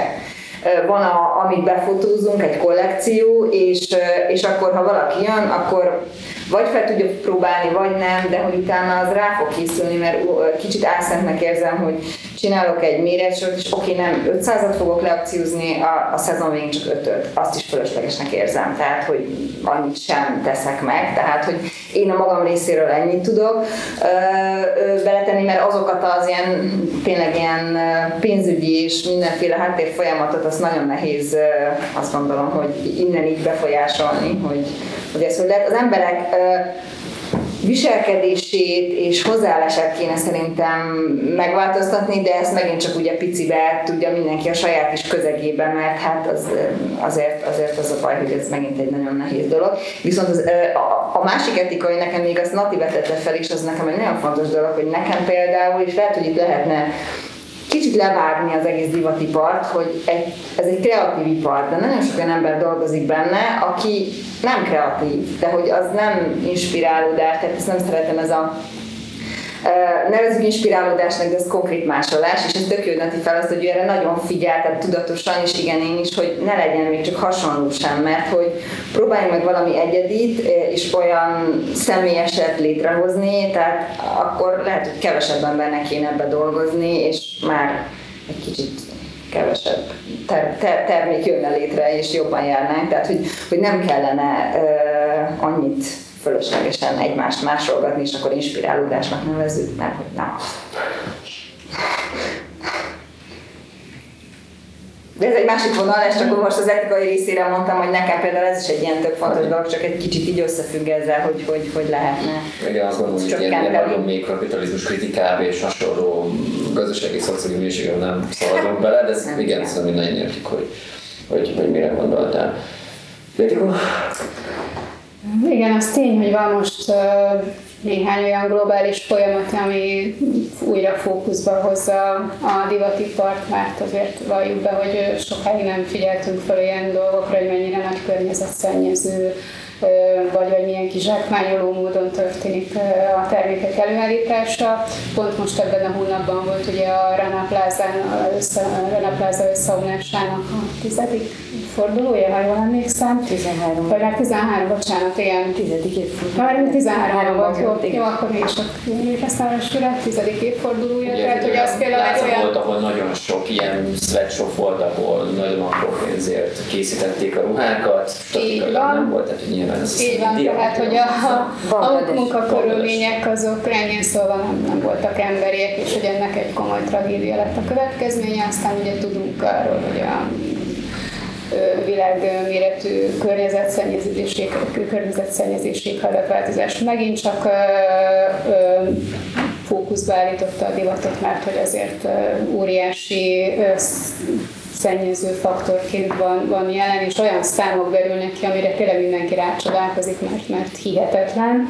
Van, a, amit befotózunk, egy kollekció, és, és akkor, ha valaki jön, akkor vagy fel tudja próbálni, vagy nem, de hogy utána az rá fog készülni, mert kicsit álszentnek érzem, hogy csinálok egy méretsort, és oké, nem 500-at fogok leakciózni, a, a szezon végén csak 5 azt is fölöslegesnek érzem, tehát hogy annyit sem teszek meg, tehát hogy én a magam részéről ennyit tudok ö, ö, beletenni, mert azokat az ilyen tényleg ilyen pénzügyi és mindenféle háttér folyamatot, az nagyon nehéz azt gondolom, hogy innen így befolyásolni, hogy, hogy ez hogy lehet. Az emberek viselkedését és hozzáállását kéne szerintem megváltoztatni, de ezt megint csak ugye picibe tudja mindenki a saját kis közegében, mert hát az, azért, azért az a baj, hogy ez megint egy nagyon nehéz dolog. Viszont az, a, a másik etika, hogy nekem még azt Nati vetette fel, és az nekem egy nagyon fontos dolog, hogy nekem például, és lehet, hogy itt lehetne kicsit levágni az egész divatipart, hogy egy, ez egy kreatív ipar, de nagyon sok olyan ember dolgozik benne, aki nem kreatív, de hogy az nem inspirálódás, tehát ezt nem szeretem ez a nevezünk inspirálódásnak, de ez konkrét másolás, és ez tök jó fel azt, hogy erre nagyon figyel, tehát tudatosan, és igen, én is, hogy ne legyen még csak hasonló sem, mert hogy próbáljunk meg valami egyedit, és olyan személyeset létrehozni, tehát akkor lehet, hogy kevesebb embernek kéne ebbe dolgozni, és már egy kicsit kevesebb ter- ter- termék jönne létre, és jobban járnánk, tehát hogy, hogy nem kellene uh, annyit fölöslegesen egymást másolgatni, és akkor inspirálódásnak nevezzük, mert hogy nem. De ez egy másik vonal, és akkor most az etikai részére mondtam, hogy nekem például ez is egy ilyen tök fontos dolog, csak egy kicsit így összefügg ezzel, hogy hogy, hogy lehetne Igen, azt gondolom, hogy ilyen, ilyen nagyon még kapitalizmus kritikába és hasonló gazdasági szociális nem szaladunk bele, de ez igen, szerintem nagyon értjük, hogy, hogy, hogy mire gondoltál. Értikó? Igen, az tény, hogy van most néhány olyan globális folyamat, ami újra fókuszba hozza a divatipart, mert azért valljuk be, hogy sokáig nem figyeltünk fel ilyen dolgokra, hogy mennyire nagy környezetszennyező vagy, vagy milyen kizsákmányoló módon történik a termékek előállítása. Pont most ebben a hónapban volt ugye a Rana Plaza, össze, Rana Plaza összeomlásának a tizedik fordulója, ha jól emlékszem. 13. Vagy már 13, bocsánat, igen. Tizedik évforduló. Már 13 volt, jó, jó, akkor még csak emlékeztem a tizedik évfordulója. Ugye, tehát, hogy az például egy olyan... volt, ahol nagyon sok ilyen sweatshop volt, ahol nagyon apró pénzért készítették a ruhákat, statikailag nem volt, tehát hogy nyilván ez Így van, tehát hogy a, a, a munkakörülmények azok ennyi szóval nem, nem voltak emberiek, és hogy ennek egy komoly tragédia lett a következménye, aztán ugye tudunk arról, hogy a világméretű környezetszennyezés, környezetszennyezés, éghajlatváltozás megint csak fókuszba állította a divatot, mert hogy azért óriási szennyező faktorként van, van jelen, és olyan számok derülnek ki, amire tényleg mindenki rácsodálkozik, mert, mert hihetetlen.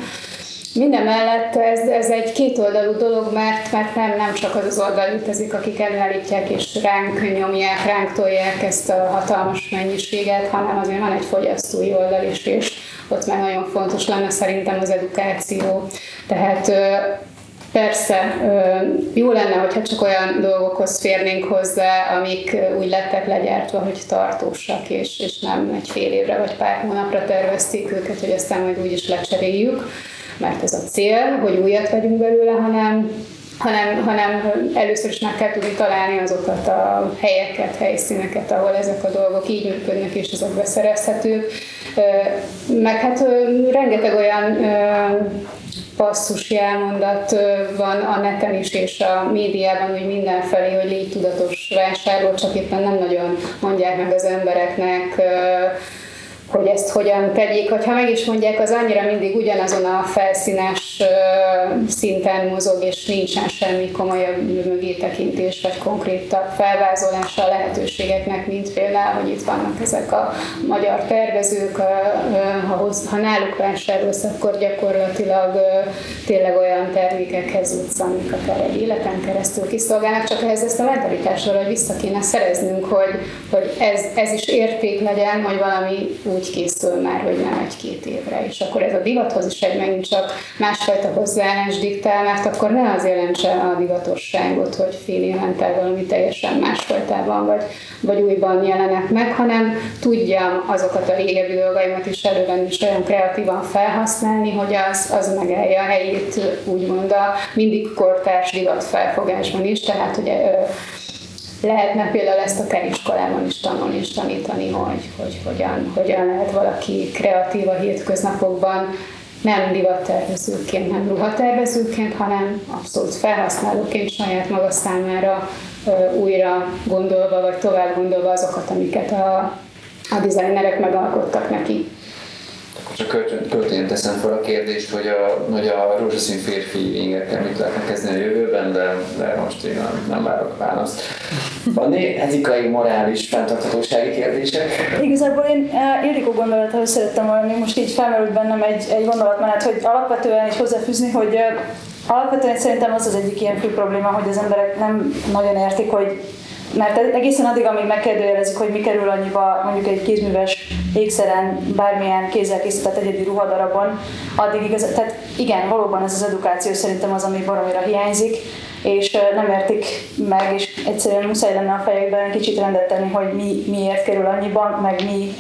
Minden mellett ez, ez egy kétoldalú dolog, mert, mert nem, nem csak az az oldal létezik, akik előállítják és ránk nyomják, ránk tolják ezt a hatalmas mennyiséget, hanem azért van egy fogyasztói oldal is, és ott már nagyon fontos lenne szerintem az edukáció. Tehát Persze, jó lenne, hogyha csak olyan dolgokhoz férnénk hozzá, amik úgy lettek legyártva, hogy tartósak, és, és nem egy fél évre vagy pár hónapra tervezték őket, hogy aztán majd úgy is lecseréljük mert ez a cél, hogy újat vegyünk belőle, hanem hanem, hanem először is meg kell tudni találni azokat a helyeket, helyszíneket, ahol ezek a dolgok így működnek, és ezek beszerezhetők. Meg hát rengeteg olyan passzus jelmondat van a neten is, és a médiában, hogy mindenfelé, hogy légy tudatos vásárló, csak éppen nem nagyon mondják meg az embereknek, hogy ezt hogyan tegyék, hogyha meg is mondják, az annyira mindig ugyanazon a felszínes szinten mozog, és nincsen semmi komolyabb mögé tekintés, vagy konkrétabb felvázolása a lehetőségeknek, mint például, hogy itt vannak ezek a magyar tervezők, ha, ha náluk vásárolsz, akkor gyakorlatilag tényleg olyan termékekhez jutsz, amik akár egy életen keresztül kiszolgálnak, csak ehhez ezt a mentalitást valahogy vissza kéne szereznünk, hogy, hogy ez, ez is érték legyen, hogy valami úgy úgy készül már, hogy nem egy-két évre. És akkor ez a divathoz is egy megint csak másfajta hozzáállás diktál, mert akkor ne az jelentse a divatosságot, hogy fél évente valami teljesen másfajtában vagy, vagy újban jelenek meg, hanem tudjam azokat a régebbi dolgaimat is elővenni, és olyan kreatívan felhasználni, hogy az, az megállja a helyét, úgymond a mindig kortárs divat felfogásban is, tehát hogy lehetne például ezt a iskolában is tanulni és tanítani, hogy, hogy hogyan, hogyan lehet valaki kreatív a hétköznapokban, nem divattervezőként, nem ruhatervezőként, hanem abszolút felhasználóként saját maga számára újra gondolva, vagy tovább gondolva azokat, amiket a, a designerek megalkottak neki. Csak költőn teszem fel a kérdést, hogy a, hogy a rózsaszín férfi ingekkel mit lehetne kezdeni a jövőben, de, de most én nem, nem várok választ. Van etikai, morális, fenntarthatósági kérdések? Igazából én uh, Ildikó gondolatához szerettem volna, még most így felmerült bennem egy, egy gondolatmenet, hogy alapvetően is hozzáfűzni, hogy uh, alapvetően szerintem az az egyik ilyen fő probléma, hogy az emberek nem nagyon értik, hogy mert egészen addig, amíg megkérdőjelezik, hogy mi kerül annyiba mondjuk egy kézműves ékszeren, bármilyen kézzel készített egyedi ruhadarabon, addig igaz, tehát igen, valóban ez az edukáció szerintem az, ami baromira hiányzik, és nem értik meg, és egyszerűen muszáj lenne a fejekben kicsit rendet tenni, hogy mi, miért kerül annyiban, meg mi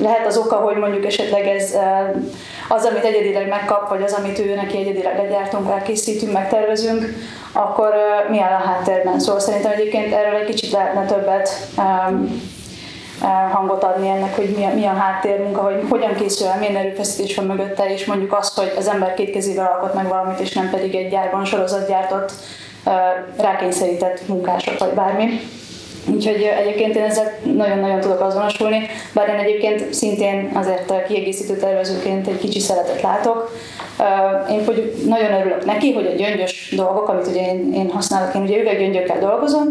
lehet az oka, hogy mondjuk esetleg ez az, amit egyedileg megkap, vagy az, amit ő neki egyedileg legyártunk, elkészítünk, megtervezünk, akkor mi áll a háttérben. Szóval szerintem egyébként erről egy kicsit lehetne többet hangot adni ennek, hogy mi a, mi a háttérmunka, hogy hogyan készül el, milyen erőfeszítés van mögötte, és mondjuk azt, hogy az ember két kezével alkot meg valamit, és nem pedig egy gyárban sorozatgyártott, rákényszerített munkások, vagy bármi. Úgyhogy egyébként én ezzel nagyon-nagyon tudok azonosulni, bár én egyébként szintén azért kiegészítő tervezőként egy kicsi szeretet látok. Én mondjuk nagyon örülök neki, hogy a gyöngyös dolgok, amit ugye én, én használok, én ugye üveggyöngyökkel dolgozom,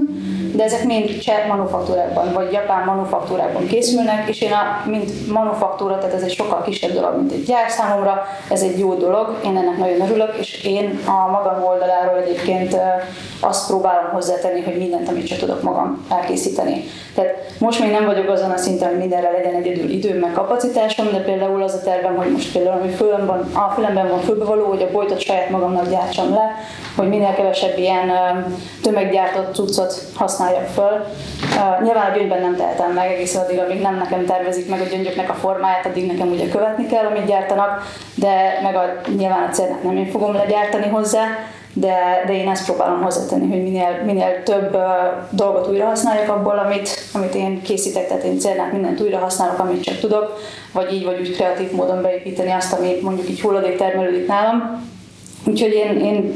de ezek mind cseh manufaktúrákban, vagy japán manufaktúrákban készülnek, és én a, mint manufaktúra, tehát ez egy sokkal kisebb dolog, mint egy gyár számomra, ez egy jó dolog, én ennek nagyon örülök, és én a magam oldaláról egyébként azt próbálom hozzátenni, hogy mindent, amit csak tudok magam elkészíteni. Tehát most még nem vagyok azon a szinten, hogy mindenre legyen egyedül időm, meg kapacitásom, de például az a tervem, hogy most például, ami fülemben, a fülemben van fülbevaló, hogy a boltot saját magamnak gyártsam le, hogy minél kevesebb ilyen tömeggyártott cuccot használjak föl. Nyilván a gyöngyben nem tehetem meg egész addig, amíg nem nekem tervezik meg a gyöngyöknek a formáját, addig nekem ugye követni kell, amit gyártanak, de meg a, nyilván a célnak nem én fogom legyártani hozzá, de, de én ezt próbálom hozzátenni, hogy minél, minél több uh, dolgot újra használjak abból, amit, amit én készítek, tehát én célnák mindent újra használok, amit csak tudok, vagy így, vagy úgy kreatív módon beépíteni azt, ami mondjuk így hulladék termelődik nálam. Úgyhogy én, én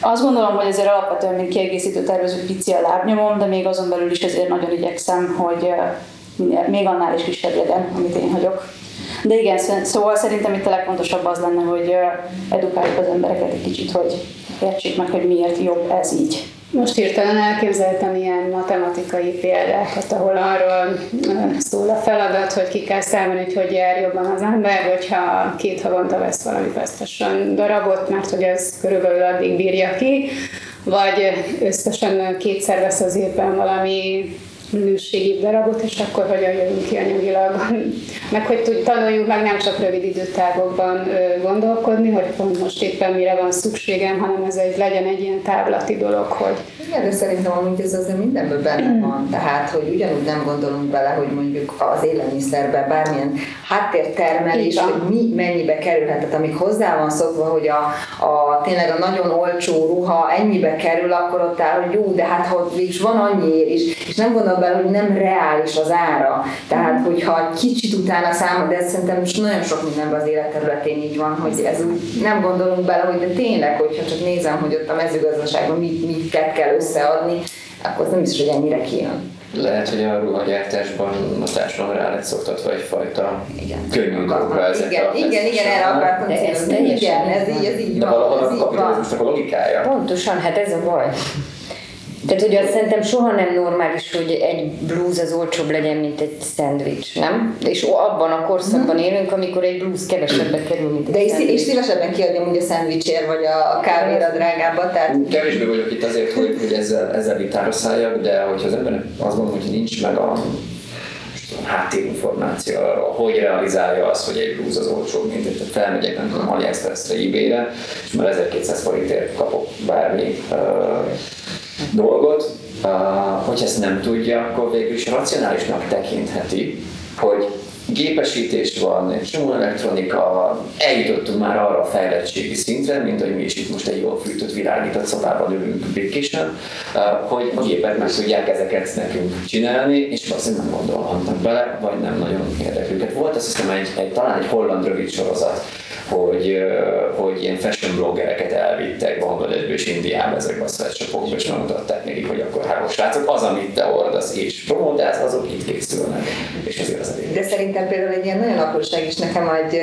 azt gondolom, hogy ezért alapvetően, mint kiegészítő tervező pici a lábnyomom, de még azon belül is ezért nagyon igyekszem, hogy minél, még annál is kisebb legyen, amit én hagyok. De igen, szóval szerintem itt a legfontosabb az lenne, hogy edukáljuk az embereket egy kicsit, hogy értsék meg, hogy miért jobb ez így. Most hirtelen elképzeltem ilyen matematikai példákat, ahol arról szól a feladat, hogy ki kell számolni, hogy hogy jár jobban az ember, hogyha két havonta vesz valami vesztesen darabot, mert hogy ez körülbelül addig bírja ki, vagy összesen kétszer vesz az évben valami minőségi darabot, és akkor hogyan jövünk ki anyagilag. meg hogy tanuljunk meg nem csak rövid időtávokban gondolkodni, hogy pont most éppen mire van szükségem, hanem ez egy, legyen egy ilyen távlati dolog, hogy igen, de szerintem amúgy ez azért mindenben benne van. Tehát, hogy ugyanúgy nem gondolunk bele, hogy mondjuk az élelmiszerben bármilyen háttértermelés, hogy mi mennyibe kerülhet. Tehát amíg hozzá van szokva, hogy a, a tényleg a nagyon olcsó ruha ennyibe kerül, akkor ott áll, hogy jó, de hát ha is van annyi is, és nem gondol bele, hogy nem reális az ára. Tehát, hogyha kicsit utána számol, de ez szerintem most nagyon sok mindenben az életterületén így van, hogy ez úgy nem gondolunk bele, hogy de tényleg, hogyha csak nézem, hogy ott a mezőgazdaságban mit, mit kell összeadni, akkor az nem biztos, hogy ennyire kijön. Lehet, hogy a ruhagyártásban a társadalom rá lett szoktatva egyfajta igen. könnyű dolgokra ezek igen, a igen, igen, erre akartam ez teljesen. Igen, ez így, ez így De valahol a kapitalizmusnak a logikája. Pontosan, hát ez a baj. Tehát ugye azt szerintem soha nem normális, hogy egy blúz az olcsóbb legyen, mint egy szendvics, nem? És abban a korszakban élünk, amikor egy blúz kevesebbe kerül, mint egy De és, és szívesebben kiadni ugye a szendvicsért, vagy a kávéra drágábbat. Tehát... Kevésbé vagyok itt azért, hogy, hogy ezzel, ezzel vitára szálljak, de hogyha az ember azt mondom, hogy nincs meg a háttérinformáció arról, hogy realizálja azt, hogy egy blúz az olcsóbb, mint egy felmegyek, nem tudom, AliExpress-re, eBay-re, és már 1200 forintért kapok bármi uh, dolgot, hogy ezt nem tudja, akkor végül is racionálisnak tekintheti, hogy gépesítés van, egy csomó elektronika, eljutottunk már arra a fejlettségi szintre, mint hogy mi is itt most egy jól fűtött, világított szobában ülünk békésen, hogy a gépek meg tudják ezeket nekünk csinálni, és valószínűleg nem gondolhatnak bele, vagy nem nagyon érdekli őket. Volt azt hiszem egy, egy, talán egy holland rövid sorozat, hogy, hogy ilyen fashion bloggereket elvittek Bangladesbe és Indiába ezekbe a sweatshopokba, és megmutatták nekik, hogy akkor hát srácok, az, amit te hordasz és promotálsz, azok itt készülnek. És ezért az. De szerintem például egy ilyen nagyon apróság is nekem egy,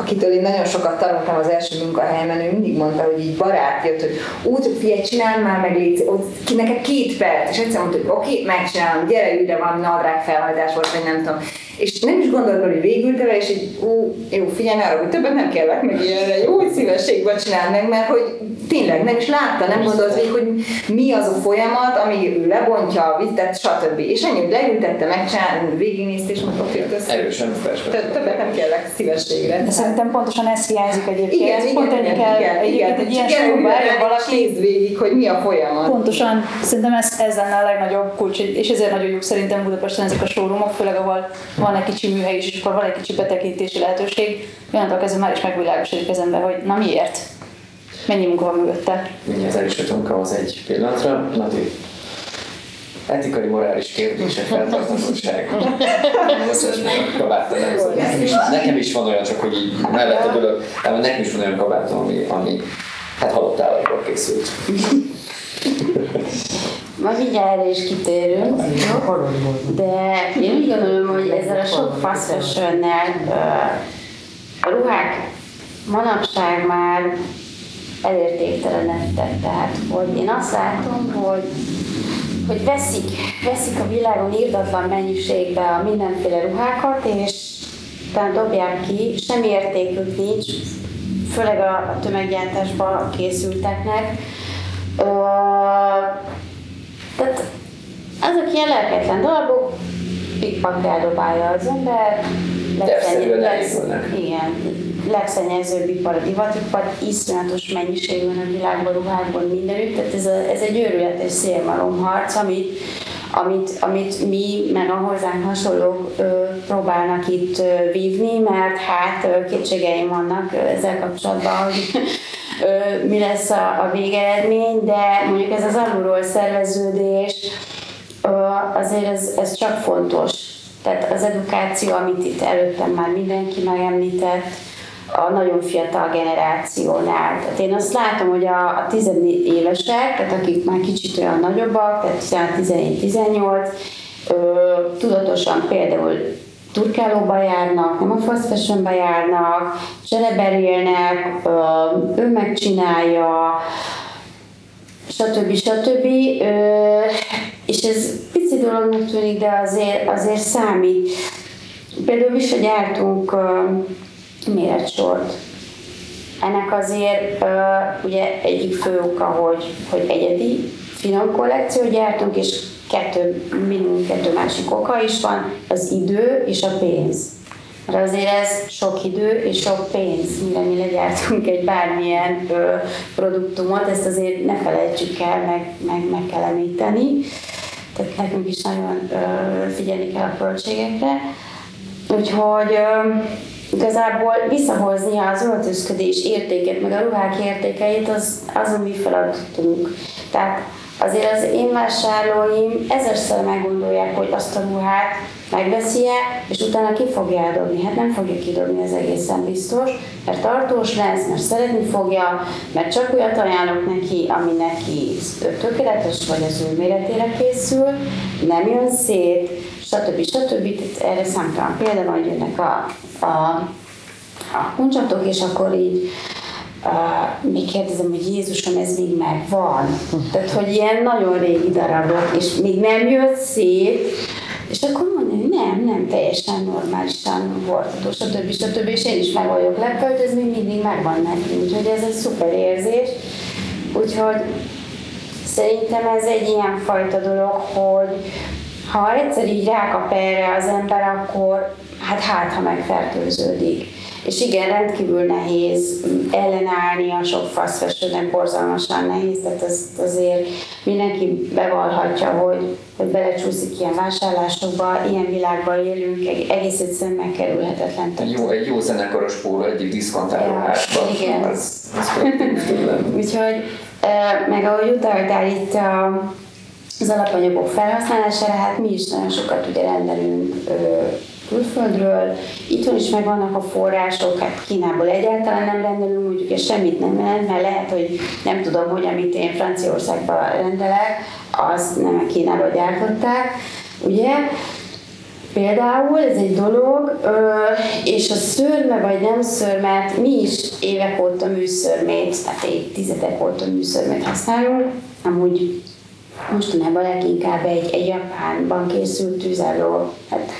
akitől én nagyon sokat tanultam az első munkahelyemen, ő mindig mondta, hogy így barát jött, hogy úgy, figyelj, csinálj már meg légy, ott, ki neked két perc, és egyszer mondta, hogy oké, okay, megcsinálom, gyere ide, van nadrág felhajtás volt, vagy nem tudom. És nem is gondolt hogy végült vele, és így, ú, jó, figyelj arra, hogy többet nem kellett meg ilyenre, jó, hogy szívességben csinál meg, mert hogy tényleg nem is látta, nem gondolt végig, hogy mi az a folyamat, amíg ő lebontja, vittet, stb. És ennyi, hogy leültette, megcsinálni, végignézte, és mondta, hogy össze. Erősen Többet nem kellett szívességre. De szerintem pontosan ez hiányzik egyébként. Igen, igen, Pont igen, ennyi kell, igen, egyébként igen, egy ilyen igen, eljön valaki, nézd végig, hogy mi a folyamat. Pontosan, szerintem ez, ez lenne a legnagyobb kulcs, és ezért nagyon jók szerintem Budapesten ezek a showroomok, főleg ahol van egy kicsi műhely is, és akkor van egy kicsi betekintési lehetőség, onnantól kezdve már is megvilágosodik az ember, hogy na miért? Mennyi munka van mögötte? Mindjárt el is jutunk ahhoz egy pillanatra. Nati, etikai, morális kérdések, fenntarthatóság. Nekem is, van olyan, csak hogy így mellette dőlök, de nekem is van olyan kabátom, ami, ami hát halott állatból készült. Ma mindjárt erre is kitérünk, de én úgy gondolom, hogy ezzel a sok fast fashionnel ö, a ruhák manapság már elértéktelenedtek. Tehát, hogy én azt látom, hogy hogy veszik, veszik a világon írdatlan mennyiségbe a mindenféle ruhákat, és utána dobják ki, semmi értékük nincs, főleg a, a tömeggyártásba készülteknek. Ö, tehát azok ilyen lelketlen darabok, pikpak eldobálja az ember, Legszennye- elégülnek. igen, legszennyezőbb ipar a divatipar, iszonyatos mennyiség van a világban, ruhákban, mindenütt, tehát ez, a, ez egy őrületes szélmalomharc, amit, amit, amit mi, meg a hozzánk hasonlók ö, próbálnak itt ö, vívni, mert hát ö, kétségeim vannak ezzel kapcsolatban, hogy ö, mi lesz a, a végeredmény, de mondjuk ez az alulról szerveződés, ö, azért ez, ez csak fontos. Tehát az edukáció, amit itt előttem már mindenki megemlített, a nagyon fiatal generációnál. Tehát én azt látom, hogy a, a 14 évesek, tehát akik már kicsit olyan nagyobbak, tehát 14-18, ö, tudatosan például turkálóba járnak, nem a fast fashionba járnak, csereberélnek, ö, ő megcsinálja, stb. stb. És ez pici dolognak tűnik, de azért, azért számít. Például mi se gyártunk ö, méretsort. Ennek azért ö, ugye egyik fő oka, hogy, hogy egyedi finom kollekciót gyártunk, és kettő, minimum kettő másik oka is van, az idő és a pénz. Mert azért ez sok idő és sok pénz, mire mi legyártunk egy bármilyen ö, produktumot, ezt azért ne felejtsük el, meg, meg, meg kell említeni. Tehát nekünk is nagyon figyelni kell a költségekre. Úgyhogy igazából visszahozni az öltözködés értéket, meg a ruhák értékeit, az, az a mi feladatunk. Tehát azért az én vásárlóim ezerszer meggondolják, hogy azt a ruhát megveszi-e, és utána ki fogja eldobni. Hát nem fogja kidobni, ez egészen biztos, mert tartós lesz, mert szeretni fogja, mert csak olyat ajánlok neki, ami neki tökéletes, vagy az ő méretére készül, nem jön szét, stb. stb. Tehát erre számtalan példa van, hogy jönnek a, a, a kuncsatok, és akkor így Uh, még kérdezem, hogy Jézusom, ez még megvan. Tehát, hogy ilyen nagyon régi darabok, és még nem jött szét, és akkor mondani, nem, nem, teljesen normálisan hordható, stb. stb. És én is meg vagyok lepve, hogy ez még mindig megvan neki. Úgyhogy ez egy szuper érzés. Úgyhogy szerintem ez egy ilyen fajta dolog, hogy ha egyszer így rákap erre az ember, akkor hát hát, ha megfertőződik. És igen, rendkívül nehéz ellenállni a sok fashion borzalmasan nehéz, tehát az, azért mindenki bevallhatja, hogy, hogy belecsúszik ilyen vásárlásokba, ilyen világban élünk, egész egyszerűen megkerülhetetlen. Egy jó, egy jó zenekaros póló egyik diszkontáló Ja, házban. igen. Az, az. Úgyhogy, eh, meg ahogy utaltál itt a, az alapanyagok felhasználására, hát mi is nagyon sokat ugye rendelünk külföldről. Itthon is megvannak a források, hát Kínából egyáltalán nem rendelünk, mondjuk ez semmit nem jelent, mert lehet, hogy nem tudom, hogy amit én Franciaországban rendelek, az nem a Kínába gyártották, ugye? Például ez egy dolog, és a szörme vagy nem szörmet, mi is évek óta műszörmét, tehát évtizedek óta műszörmét használunk, amúgy mostanában leginkább egy, egy Japánban készült tűzálló, hát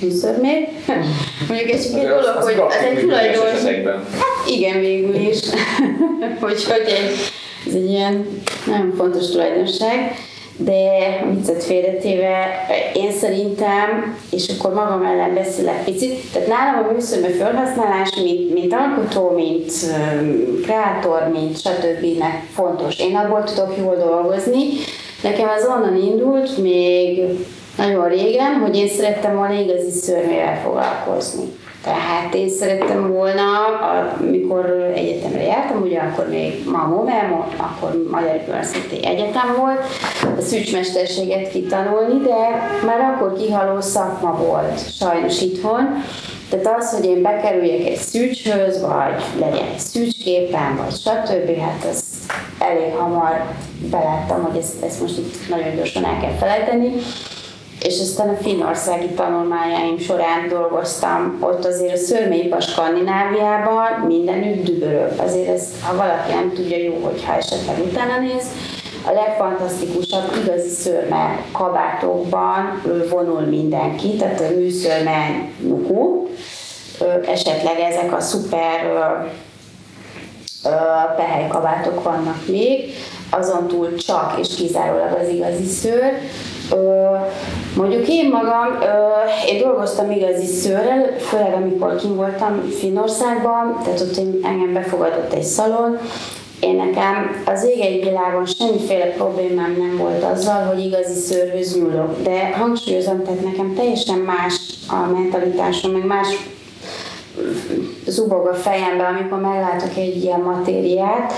műszörmét. Mondjuk ez csak egy dolog, hogy az egy tulajdonos. Hát igen, végül is. Úgyhogy egy, ez egy ilyen nagyon fontos tulajdonság de viccet félretéve, én szerintem, és akkor magam ellen beszélek picit, tehát nálam a műszörmű felhasználás, mint, mint alkotó, mint um, kreátor, mint stb. fontos. Én abból tudok jól dolgozni. Nekem ez onnan indult még nagyon régen, hogy én szerettem volna igazi szörmével foglalkozni. Tehát én szerettem volna, amikor egyetemre jártam, ugye akkor még ma akkor Magyar Művészeti Egyetem volt, a szűcsmesterséget kitanulni, de már akkor kihaló szakma volt sajnos itthon. Tehát az, hogy én bekerüljek egy szűcshöz, vagy legyen egy szűcsképen, vagy stb., hát az elég hamar beláttam, hogy ezt, ezt most itt nagyon gyorsan el kell felejteni és aztán a finnországi tanulmányaim során dolgoztam, ott azért a szörmélyipar Skandináviában mindenütt dübörög. Azért ez, ha valaki nem tudja, jó, hogyha esetleg utána néz. A legfantasztikusabb igazi szörme kabátokban vonul mindenki, tehát a műszörme nuku, esetleg ezek a szuper pehely kabátok vannak még, azon túl csak és kizárólag az igazi szőr, Mondjuk én magam, én dolgoztam igazi szőrrel, főleg amikor kim voltam Finnországban, tehát ott engem befogadott egy szalon, én nekem az ég egy világon semmiféle problémám nem volt azzal, hogy igazi szőrhöz nyúlok, de hangsúlyozom, tehát nekem teljesen más a mentalitásom, meg más zubog a fejembe, amikor meglátok egy ilyen matériát,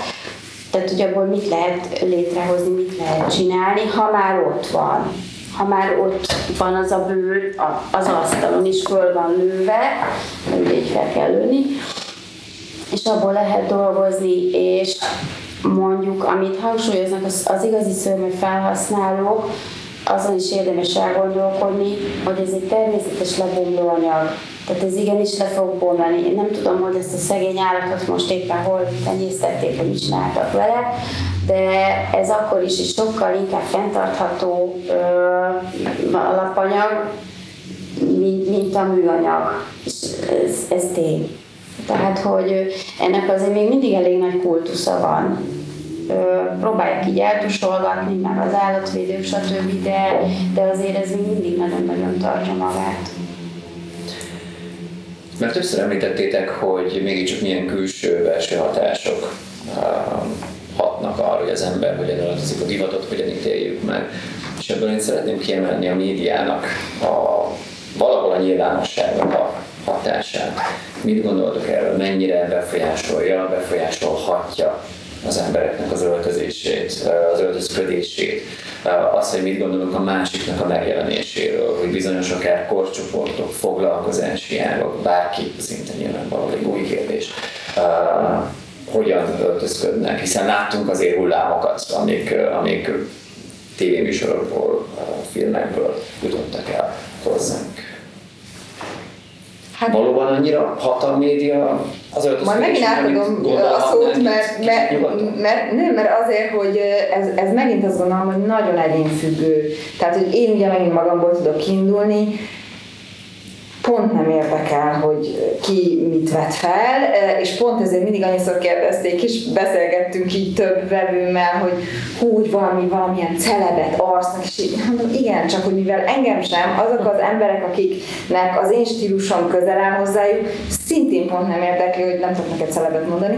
tehát, hogy abból mit lehet létrehozni, mit lehet csinálni, ha már ott van. Ha már ott van az a bőr az asztalon is föl van lőve, ugye így fel kell lőni, és abból lehet dolgozni, és mondjuk, amit hangsúlyoznak az, az igazi szörmű felhasználók, azon is érdemes elgondolkodni, hogy ez egy természetes lebomló anyag. Tehát ez igenis le fog bomlani. Én nem tudom, hogy ezt a szegény állatot most éppen hol tenyésztették, hogy mit csináltak vele, de ez akkor is is sokkal inkább fenntartható ö, alapanyag, mint, mint a műanyag. És ez, ez tény. Tehát, hogy ennek azért még mindig elég nagy kultusza van próbálják így eltusolgatni, meg az állatvédők, stb., de, de azért ez még mindig nagyon-nagyon tartja magát. Mert többször említettétek, hogy mégiscsak milyen külső-belső hatások hatnak arra, hogy az ember hogyan öltözik, a divatot hogyan ítéljük meg. És ebből én szeretném kiemelni a médiának a, valahol a nyilvánosságnak a hatását. Mit gondoltok erről, mennyire befolyásolja, befolyásolhatja az embereknek az öltözését, az öltözködését, az, hogy mit gondolunk a másiknak a megjelenéséről, hogy bizonyos akár korcsoportok, foglalkozási ágok, bárki szinte nyilvánvaló egy új kérdés, hogyan öltözködnek, hiszen láttunk azért hullámokat, amik, amik tévéműsorokból, filmekből jutottak el hozzánk. Hát, Valóban annyira hat a média az öltözködés? Majd megint átadom a szót, mert, mert, mert, nem, mert azért, hogy ez, ez megint azt gondolom, hogy nagyon egyénfüggő. Tehát, hogy én ugye megint magamból tudok kiindulni, pont nem érdekel, hogy ki mit vett fel, és pont ezért mindig annyiszor kérdezték, és beszélgettünk így több vevőmmel, hogy hú, hogy valami, valamilyen celebet arcnak, és így mondom, igen, csak hogy mivel engem sem, azok az emberek, akiknek az én stílusom közel áll hozzájuk, szintén pont nem érdekli, hogy nem tudok neked celebet mondani,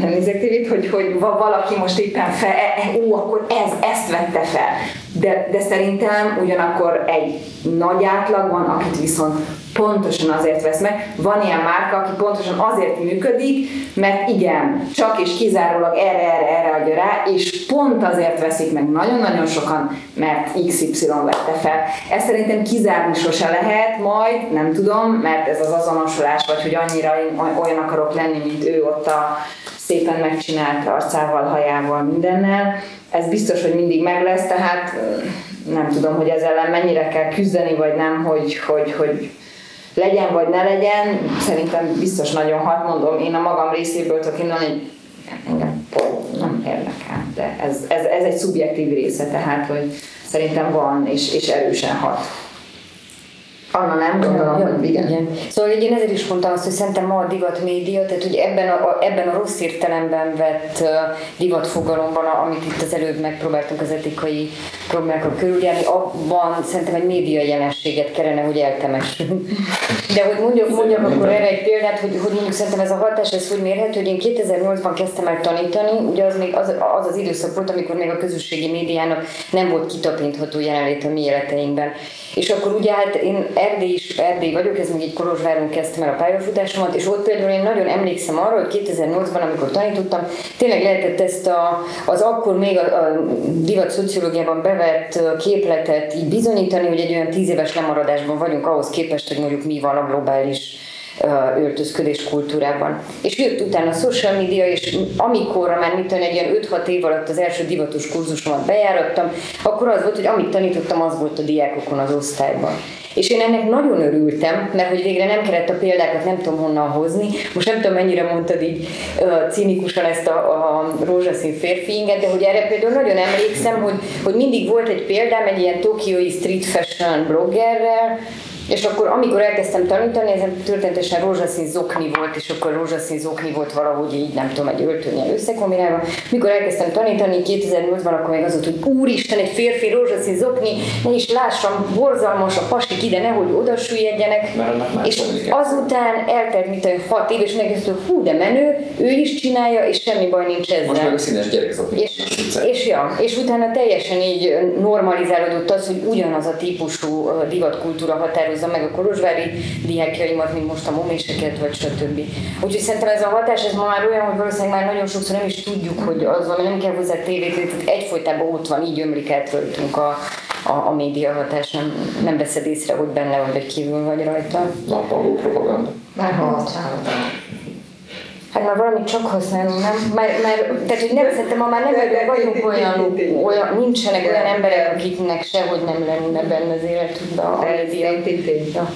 nem nézek tévét, hogy, hogy valaki most éppen fel, e, e, ú, akkor ez, ezt vette fel de, de szerintem ugyanakkor egy nagy átlag van, akit viszont pontosan azért vesz meg. Van ilyen márka, aki pontosan azért működik, mert igen, csak és kizárólag erre, erre, erre adja rá, és pont azért veszik meg nagyon-nagyon sokan, mert XY vette fel. Ezt szerintem kizárni sose lehet, majd nem tudom, mert ez az azonosulás, vagy hogy annyira én olyan akarok lenni, mint ő ott a szépen megcsinált arcával, hajával, mindennel. Ez biztos, hogy mindig meg lesz, tehát nem tudom, hogy ezzel ellen mennyire kell küzdeni, vagy nem, hogy, hogy, hogy legyen vagy ne legyen, szerintem biztos nagyon hat, mondom, én a magam részéből tudok indulni, hogy engem nem érdekel, de ez, ez, ez egy szubjektív része, tehát, hogy szerintem van és, és erősen hat. Anna nem gondolom, ja, hogy igen. igen. Szóval én ezért is mondtam azt, hogy szerintem ma a divat média, tehát hogy ebben a, ebben a rossz értelemben vett divat fogalomban, amit itt az előbb megpróbáltunk az etikai problémákkal körüljárni, abban szerintem egy média jelenséget kellene, hogy eltemessünk. De hogy mondjak, mondjak akkor erre egy példát, hogy, hogy mondjuk szerintem ez a hatás, ez hogy mérhető, hogy én 2008-ban kezdtem el tanítani, ugye az még az, az, az időszak volt, amikor még a közösségi médiának nem volt kitapintható jelenlét a mi életeinkben. És akkor ugye hát én Erdély is, Erdély vagyok, ez még egy Kolozsváron kezdtem el a pályafutásomat, és ott például én nagyon emlékszem arra, hogy 2008-ban, amikor tanítottam, tényleg lehetett ezt a, az akkor még a, a divat szociológiában bevett képletet így bizonyítani, hogy egy olyan tíz éves lemaradásban vagyunk ahhoz képest, hogy mondjuk mi van a globális öltözködés kultúrában. És jött utána a social media, és amikor már mit egy ilyen 5-6 év alatt az első divatos kurzusomat bejárattam, akkor az volt, hogy amit tanítottam, az volt a diákokon az osztályban. És én ennek nagyon örültem, mert hogy végre nem kellett a példákat nem tudom honnan hozni. Most nem tudom mennyire mondtad így uh, cinikusan ezt a, a rózsaszín férfi inget, de hogy erre például nagyon emlékszem, hogy, hogy mindig volt egy példám egy ilyen tokiói street fashion bloggerrel, és akkor amikor elkezdtem tanítani, ez történetesen rózsaszín zokni volt, és akkor rózsaszín zokni volt valahogy így, nem tudom, egy öltönnyel összekombinálva. Mikor elkezdtem tanítani 2008-ban, akkor még az volt, hogy úristen, egy férfi rózsaszín zokni, ne is lássam, borzalmas a pasik ide, nehogy oda süllyedjenek. És azután eltelt mint egy hat év, és megkezdtem, hú, de menő, ő is csinálja, és semmi baj nincs ezzel. Most meg színes gyerek és, és, ja, és utána teljesen így normalizálódott az, hogy ugyanaz a típusú divatkultúra határoz határozza meg a kolozsvári diákjaimat, mint most a moméseket, vagy stb. Úgyhogy szerintem ez a hatás, ez ma már olyan, hogy valószínűleg már nagyon sokszor nem is tudjuk, hogy az, ami nem kell hozzá tévét, tehát egyfolytában ott van, így ömlik át rajtunk a, a, a média hatás, nem, nem veszed észre, hogy benne vagy, vagy kívül vagy rajta. Nappaló propaganda. Már hallottam. Hát már valamit csak használunk, nem? Mert, mert, tehát, hogy nem, szerintem ma már nem vagyunk olyan, olyan, nincsenek olyan emberek, akiknek sehogy nem lenne benne az életükben a média.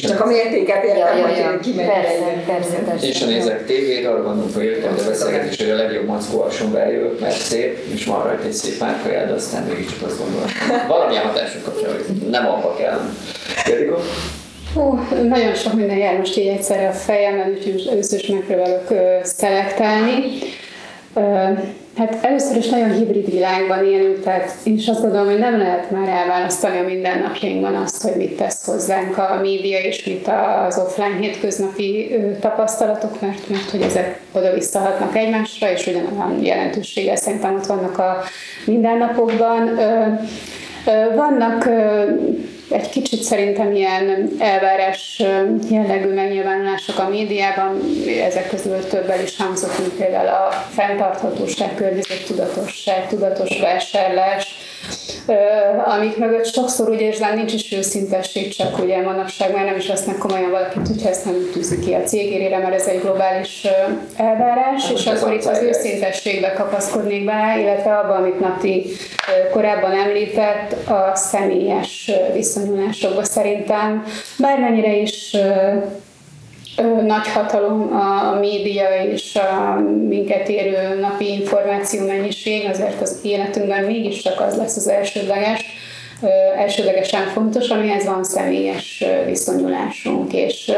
Csak a mértéket értem, ja, ja, ja. hogy persze, persze, persze. Én sem nézek tévét, arra gondolom, hogy jöttem, de beszélgetés, hogy a legjobb mackó alsón bejövök, mert szép, és van rajta egy szép márkajád, de aztán mégiscsak azt gondolom. Valamilyen hatásunk kapcsolatban, nem abba kell. Gerikó? Hú, nagyon sok minden jár most így egyszerre a fejemben, úgyhogy először is megpróbálok szelektálni. Hát először is nagyon hibrid világban élünk, tehát én is azt gondolom, hogy nem lehet már elválasztani a mindennapjainkban azt, hogy mit tesz hozzánk a média és mit az offline hétköznapi tapasztalatok, mert, mert hogy ezek oda visszahatnak egymásra, és ugyanolyan jelentőséggel szerintem ott vannak a mindennapokban. Uh, vannak egy kicsit szerintem ilyen elvárás jellegű megnyilvánulások a médiában, ezek közül többel is hangzott, mint például a fenntarthatóság, környezettudatosság, tudatos vásárlás, amik mögött sokszor úgy érzem, nincs is őszintesség, csak ugye manapság már nem is vesznek komolyan valakit, hogyha ezt nem tűzi ki a cégérére, mert ez egy globális elvárás, hát, és akkor itt az őszintességbe kapaszkodnék be, illetve abban, amit Nati korábban említett, a személyes viszonyulásokba szerintem, bármennyire is nagy hatalom a média és a minket érő napi információ mennyiség, azért az életünkben mégiscsak az lesz az elsődleges, elsődlegesen fontos, amihez van személyes viszonyulásunk, és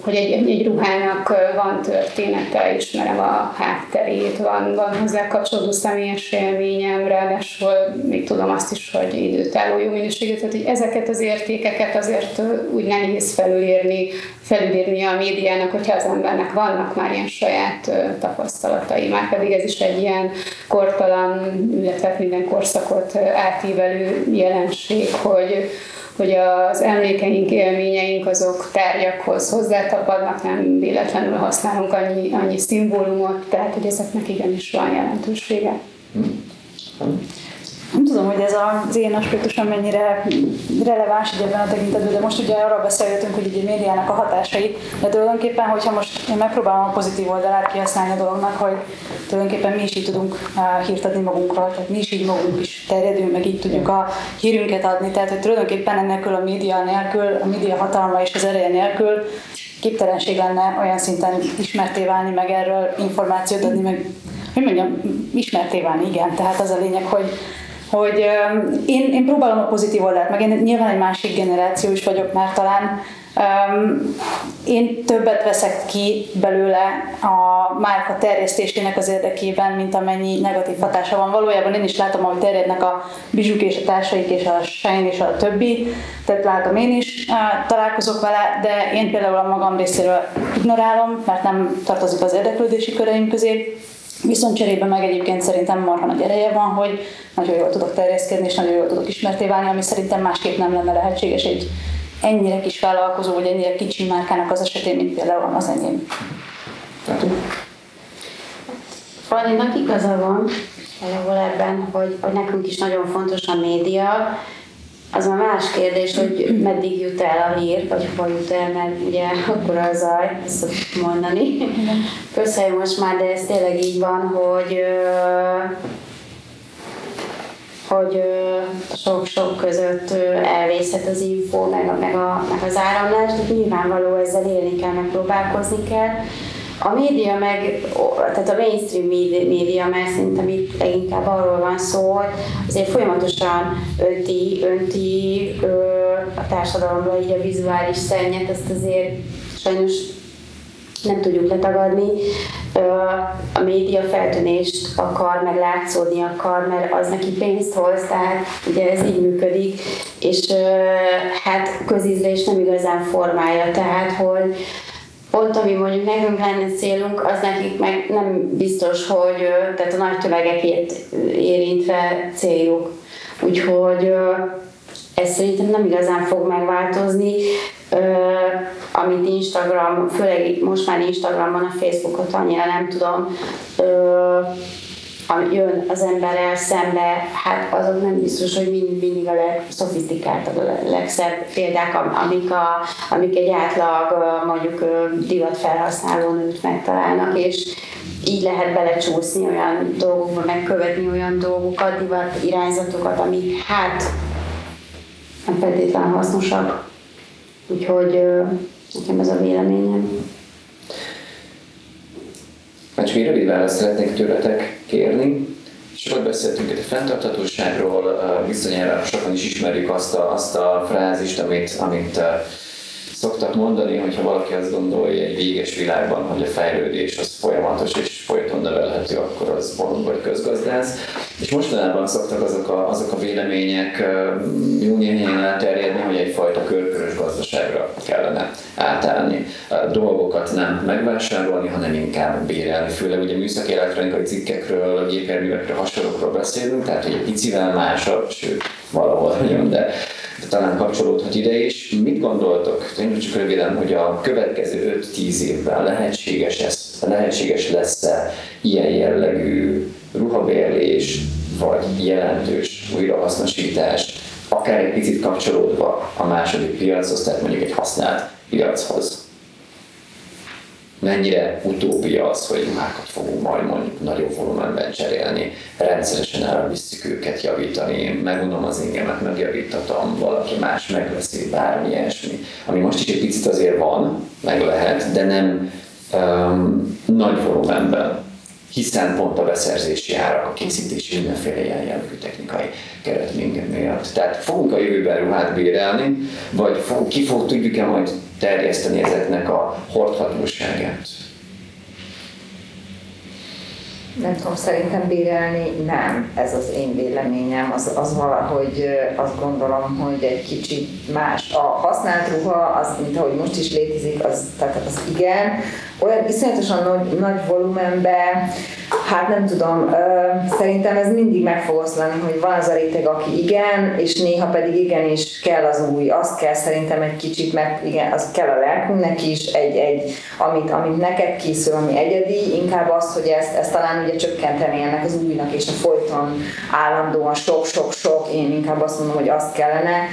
hogy egy, egy ruhának van története, ismerem a hátterét, van, van hozzá kapcsolódó személyes élményem, ráadásul még tudom azt is, hogy időtálló jó minőségű, tehát hogy ezeket az értékeket azért úgy nehéz felülírni, felülírni a médiának, hogyha az embernek vannak már ilyen saját tapasztalatai, már pedig ez is egy ilyen kortalan, illetve minden korszakot átívelő jelenség, hogy, hogy az emlékeink, élményeink azok tárgyakhoz hozzátapadnak, nem véletlenül használunk annyi, annyi szimbólumot, tehát hogy ezeknek igenis van jelentősége. Nem tudom, hogy ez az én aspektusom mennyire releváns így ebben a tekintetben, de most ugye arról beszélgetünk, hogy így a médiának a hatásai, de tulajdonképpen, hogyha most én megpróbálom a pozitív oldalát kihasználni a dolognak, hogy tulajdonképpen mi is így tudunk hírt adni magunkról, tehát mi is így magunk is terjedünk, meg így tudjuk a hírünket adni, tehát hogy tulajdonképpen ennélkül a média nélkül, a média hatalma és az ereje nélkül képtelenség lenne olyan szinten ismerté válni, meg erről információt adni, meg hogy mondjam, ismerté válni, igen. Tehát az a lényeg, hogy, hogy én, én próbálom a pozitív oldalt, meg én nyilván egy másik generáció is vagyok már talán, Um, én többet veszek ki belőle a márka terjesztésének az érdekében, mint amennyi negatív hatása van. Valójában én is látom, hogy terjednek a bizsuk és a társaik és a Shine és a többi, tehát látom én is, uh, találkozok vele, de én például a magam részéről ignorálom, mert nem tartozik az érdeklődési köreim közé. Viszont cserébe meg egyébként szerintem marha nagy ereje van, hogy nagyon jól tudok terjeszkedni, és nagyon jól tudok ismerté válni, ami szerintem másképp nem lenne lehetséges egy ennyire kis vállalkozó, vagy ennyire kicsi márkának az esetén, mint például az enyém. Fanninak igaza van valahol ebben, hogy, hogy nekünk is nagyon fontos a média, az a más kérdés, hogy meddig jut el a hír, vagy hova jut el, mert ugye akkor a zaj, ezt mondani. Köszönöm most már, de ez tényleg így van, hogy hogy sok-sok között elvészhet az info, meg, a, meg, a, meg az áramlás, de nyilvánvaló ezzel élni kell, meg próbálkozni kell. A média meg, tehát a mainstream média, mert szerintem itt leginkább arról van szó, hogy azért folyamatosan önti, önti a társadalomra így a vizuális szennyet, ezt azért sajnos nem tudjuk letagadni. A média feltűnést akar, meg látszódni akar, mert az neki pénzt hoz, tehát ugye ez így működik, és hát közízlés nem igazán formája, tehát hogy pont ami mondjuk nekünk lenne célunk, az nekik meg nem biztos, hogy tehát a nagy tömegekért érintve céljuk. Úgyhogy ez szerintem nem igazán fog megváltozni amit Instagram, főleg most már Instagramon, a Facebookot annyira nem tudom, ami jön az emberrel szembe, hát azok nem biztos, hogy mind, mindig a legszofisztikáltabb, a legszebb példák, amik, a, amik egy átlag mondjuk divat felhasználó nőt megtalálnak, és így lehet belecsúszni olyan dolgokba, megkövetni olyan dolgokat, divat irányzatokat, amik hát nem feltétlenül hasznosak. Úgyhogy nekem ez a véleményem. Hát csak egy rövid választ szeretnék tőletek kérni. Sokat beszéltünk itt a fenntarthatóságról, bizonyára sokan is ismerjük azt a, azt a frázist, amit, amit szoktak mondani, hogyha valaki azt gondolja egy véges világban, hogy a fejlődés az folyamatos és folyton nevelhető, akkor az bolond vagy közgazdász. És mostanában szoktak azok a, azok a vélemények jó néhány elterjedni, hogy egyfajta körkörös gazdaságra kellene átállni. Dolgokat nem megvásárolni, hanem inkább bérelni. Főleg ugye műszaki elektronikai cikkekről, gépjárművekről, hasonlókról beszélünk, tehát egy picivel másabb, sőt valahol nagyon, de talán kapcsolódhat ide is. Mit gondoltok, tényleg csak röviden, hogy a következő 5-10 évben lehetséges, ez, lehetséges lesz-e ilyen jellegű ruhabérlés, vagy jelentős újrahasznosítás, akár egy picit kapcsolódva a második piachoz, tehát mondjuk egy használt piachoz? Mennyire utópia az, hogy ruhákat fogunk majd mondjuk nagyobb volumenben cserélni, rendszeresen elvisszük őket javítani, megunom az ingemet, megjavítatom, valaki más megveszi, bármi ilyesmi. Ami most is egy picit azért van, meg lehet, de nem um, nagy volumenben. Hiszen pont a beszerzési árak, a készítési mindenféle ilyen jellegű technikai keret miatt. Tehát fogunk a jövőben ruhát bérelni, vagy fog, ki fog, tudjuk-e majd terjeszteni ezeknek a hordhatóságát? Nem tudom, szerintem bérelni nem, ez az én véleményem, az, az valahogy azt gondolom, hogy egy kicsit más. A használt ruha, az, mint ahogy most is létezik, az, tehát az igen, olyan iszonyatosan nagy, nagy volumenben, hát nem tudom, szerintem ez mindig meg fog oszlani, hogy van az a réteg, aki igen, és néha pedig igenis kell az új, azt kell szerintem egy kicsit, meg igen, az kell a lelkünknek is, egy, egy amit, amit neked készül, ami egyedi, inkább az, hogy ezt, ezt talán ugye csökkenteni ennek az újnak, és a folyton állandóan sok-sok-sok, én inkább azt mondom, hogy azt kellene,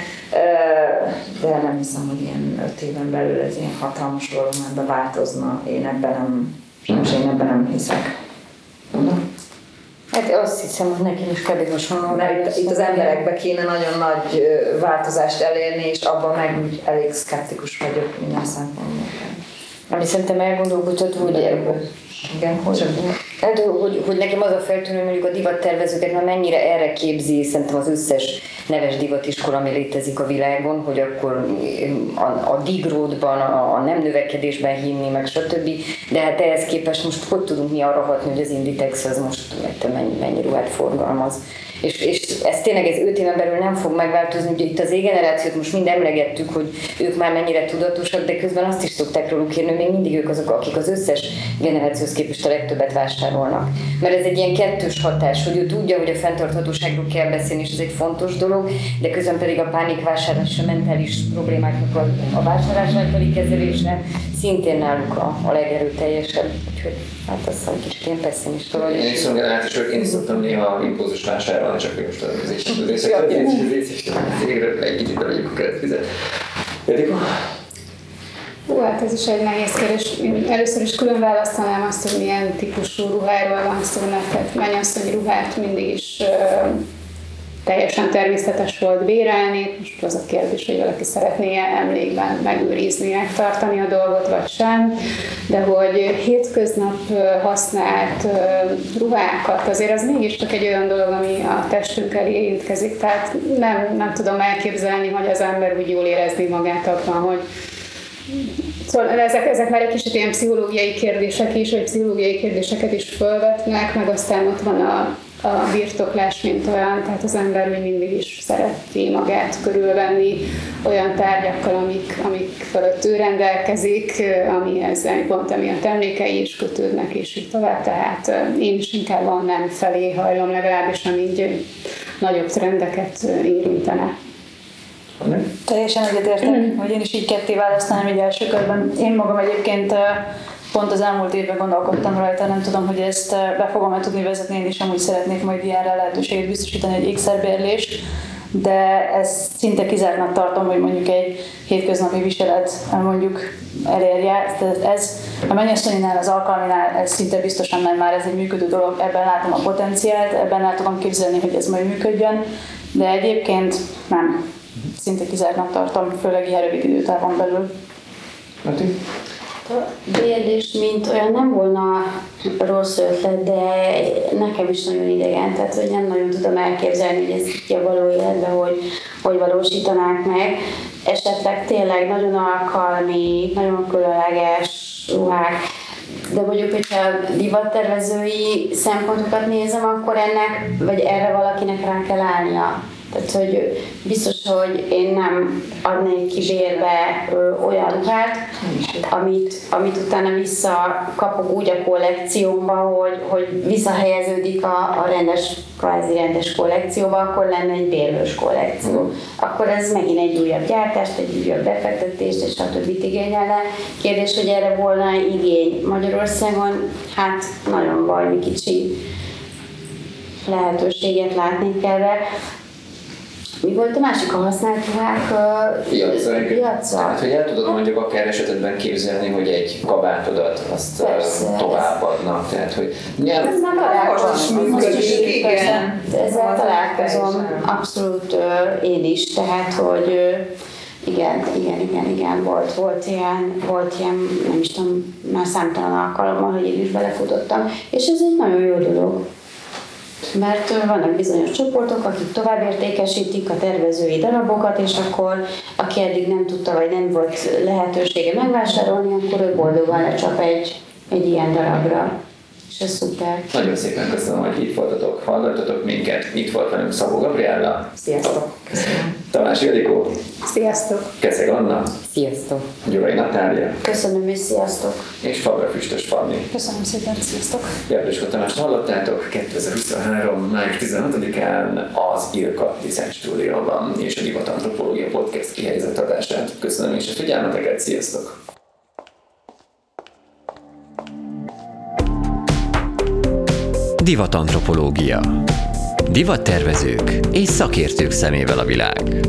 de nem hiszem, hogy ilyen öt éven belül ez ilyen hatalmas volumenben változna. Én ebben nem, sajnos én ebben nem hiszek. Hát azt hiszem, hogy nekem is kb. hasonló. Mert itt, itt az emberekbe kéne nagyon nagy változást elérni, és abban meg úgy elég szkeptikus vagyok minden szempontból. Ami szerintem elgondolkodható, hogy igen, hogy, hát, hogy, hogy nekem az a feltűnő, mondjuk a divattervezőket már mennyire erre képzi szerintem az összes neves divatiskola, ami létezik a világon, hogy akkor a, a digródban, a, a nem növekedésben hinni, meg stb. De hát ehhez képest most hogy tudunk mi arra hatni, hogy az Inditex az most mennyi, mennyi ruhát forgalmaz és, és ez tényleg ez 5 éven belül nem fog megváltozni, ugye itt az égenerációt most mind emlegettük, hogy ők már mennyire tudatosak, de közben azt is szokták róluk írni, hogy még mindig ők azok, akik az összes generációhoz képest a legtöbbet vásárolnak. Mert ez egy ilyen kettős hatás, hogy ő tudja, hogy a fenntarthatóságról kell beszélni, és ez egy fontos dolog, de közben pedig a pánikvásárlás és a mentális problémáknak a, a vásárlás általi kezelése szintén náluk a, a legerőteljesebb. Úgyhogy hát azt hiszem, kicsit ilyen pessimista vagy. Én is szolgálat, és én is szoktam néha impulzus vásárolni, csak most az részek, egy kicsit bevegyük a keretfizet. Eddig Hú, hát ez is egy nehéz kérdés. Én először is külön választanám azt, hogy milyen típusú ruháról van szó, mert mennyasszony ruhát mindig is teljesen természetes volt bérelni. Most az a kérdés, hogy valaki szeretné emlékben megőrizni, megtartani a dolgot, vagy sem. De hogy hétköznap használt ruhákat, azért az mégiscsak egy olyan dolog, ami a testünkkel érintkezik. Tehát nem, nem tudom elképzelni, hogy az ember úgy jól érezni magát abban, hogy Szóval ezek, ezek már egy kicsit ilyen pszichológiai kérdések is, vagy pszichológiai kérdéseket is felvetnek, meg aztán ott van a a birtoklás, mint olyan, tehát az ember még mindig is szereti magát körülvenni olyan tárgyakkal, amik, amik fölött ő rendelkezik, amihez pont emiatt emlékei is kötődnek, és így tovább. Tehát én is inkább a nem felé hajlom, legalábbis ami így nagyobb trendeket érintene. Teljesen egyetértek, mm. hogy én is így ketté választanám egy első körben. Én magam egyébként pont az elmúlt évben gondolkodtam rajta, nem tudom, hogy ezt eh, be fogom-e tudni vezetni, én is amúgy szeretnék majd ilyenre lehetőséget biztosítani egy ékszerbérlést, de ez szinte kizártnak tartom, hogy mondjuk egy hétköznapi viselet eh, mondjuk elérje. De ez a mennyasszonyinál, az alkalminál ez szinte biztosan nem már ez egy működő dolog, ebben látom a potenciált, ebben el tudom képzelni, hogy ez majd működjön, de egyébként nem. Szinte kizártnak tartom, főleg ilyen rövid időtávon belül. Mati? A bérlés, mint olyan nem volna rossz ötlet, de nekem is nagyon idegen, tehát hogy nem nagyon tudom elképzelni, hogy ez így a való életben, hogy, hogy valósítanák meg. Esetleg tényleg nagyon alkalmi, nagyon különleges ruhák, de mondjuk, hogyha divattervezői szempontokat nézem, akkor ennek, vagy erre valakinek rá kell állnia. Tehát, hogy biztos, hogy én nem adnék ki bérbe olyan ruhát, amit, amit utána visszakapok úgy a kollekciómba, hogy, hogy visszahelyeződik a, a rendes, kvázi rendes kollekcióba, akkor lenne egy bérlős kollekció. Akkor ez megint egy újabb gyártást, egy újabb befektetést, és stb. igényelne. Kérdés, hogy erre volna igény Magyarországon, hát nagyon valami kicsi lehetőséget látni erre. Mi volt a másik a használt ruhák? Piaca. Piaca. Hát, hogy el tudod mondjuk akár esetben képzelni, hogy egy kabátodat azt Persze, továbbadnak. Tehát, hogy nyilván... Ez már találkozom. igen. Ezzel találkozom abszolút én is, tehát, hogy Igen, igen, igen, igen, volt, volt ilyen, volt ilyen, nem is tudom, már számtalan alkalommal, hogy én is belefutottam, és ez egy nagyon jó dolog. Mert vannak bizonyos csoportok, akik tovább értékesítik a tervezői darabokat, és akkor aki eddig nem tudta, vagy nem volt lehetősége megvásárolni, akkor ő boldogan lecsap egy, egy ilyen darabra. És ez szuper. Nagyon szépen köszönöm, hogy itt voltatok, hallgattatok minket. Itt volt velünk Szabó Gabriella, Sziasztok! Tamás Ildikó, Sziasztok! Keszeg Anna, Sziasztok! Gyurai Natália Köszönöm és sziasztok! és Fabra Füstös Fanni. Köszönöm szépen, sziasztok! Járdősko Tamást hallottátok 2023. május 16-án az Ilka Design Stúdióban és a Divat Antropológia Podcast kihelyezett adását. Köszönöm és a figyelmeteket, sziasztok! Divatantropológia. Divattervezők és szakértők szemével a világ.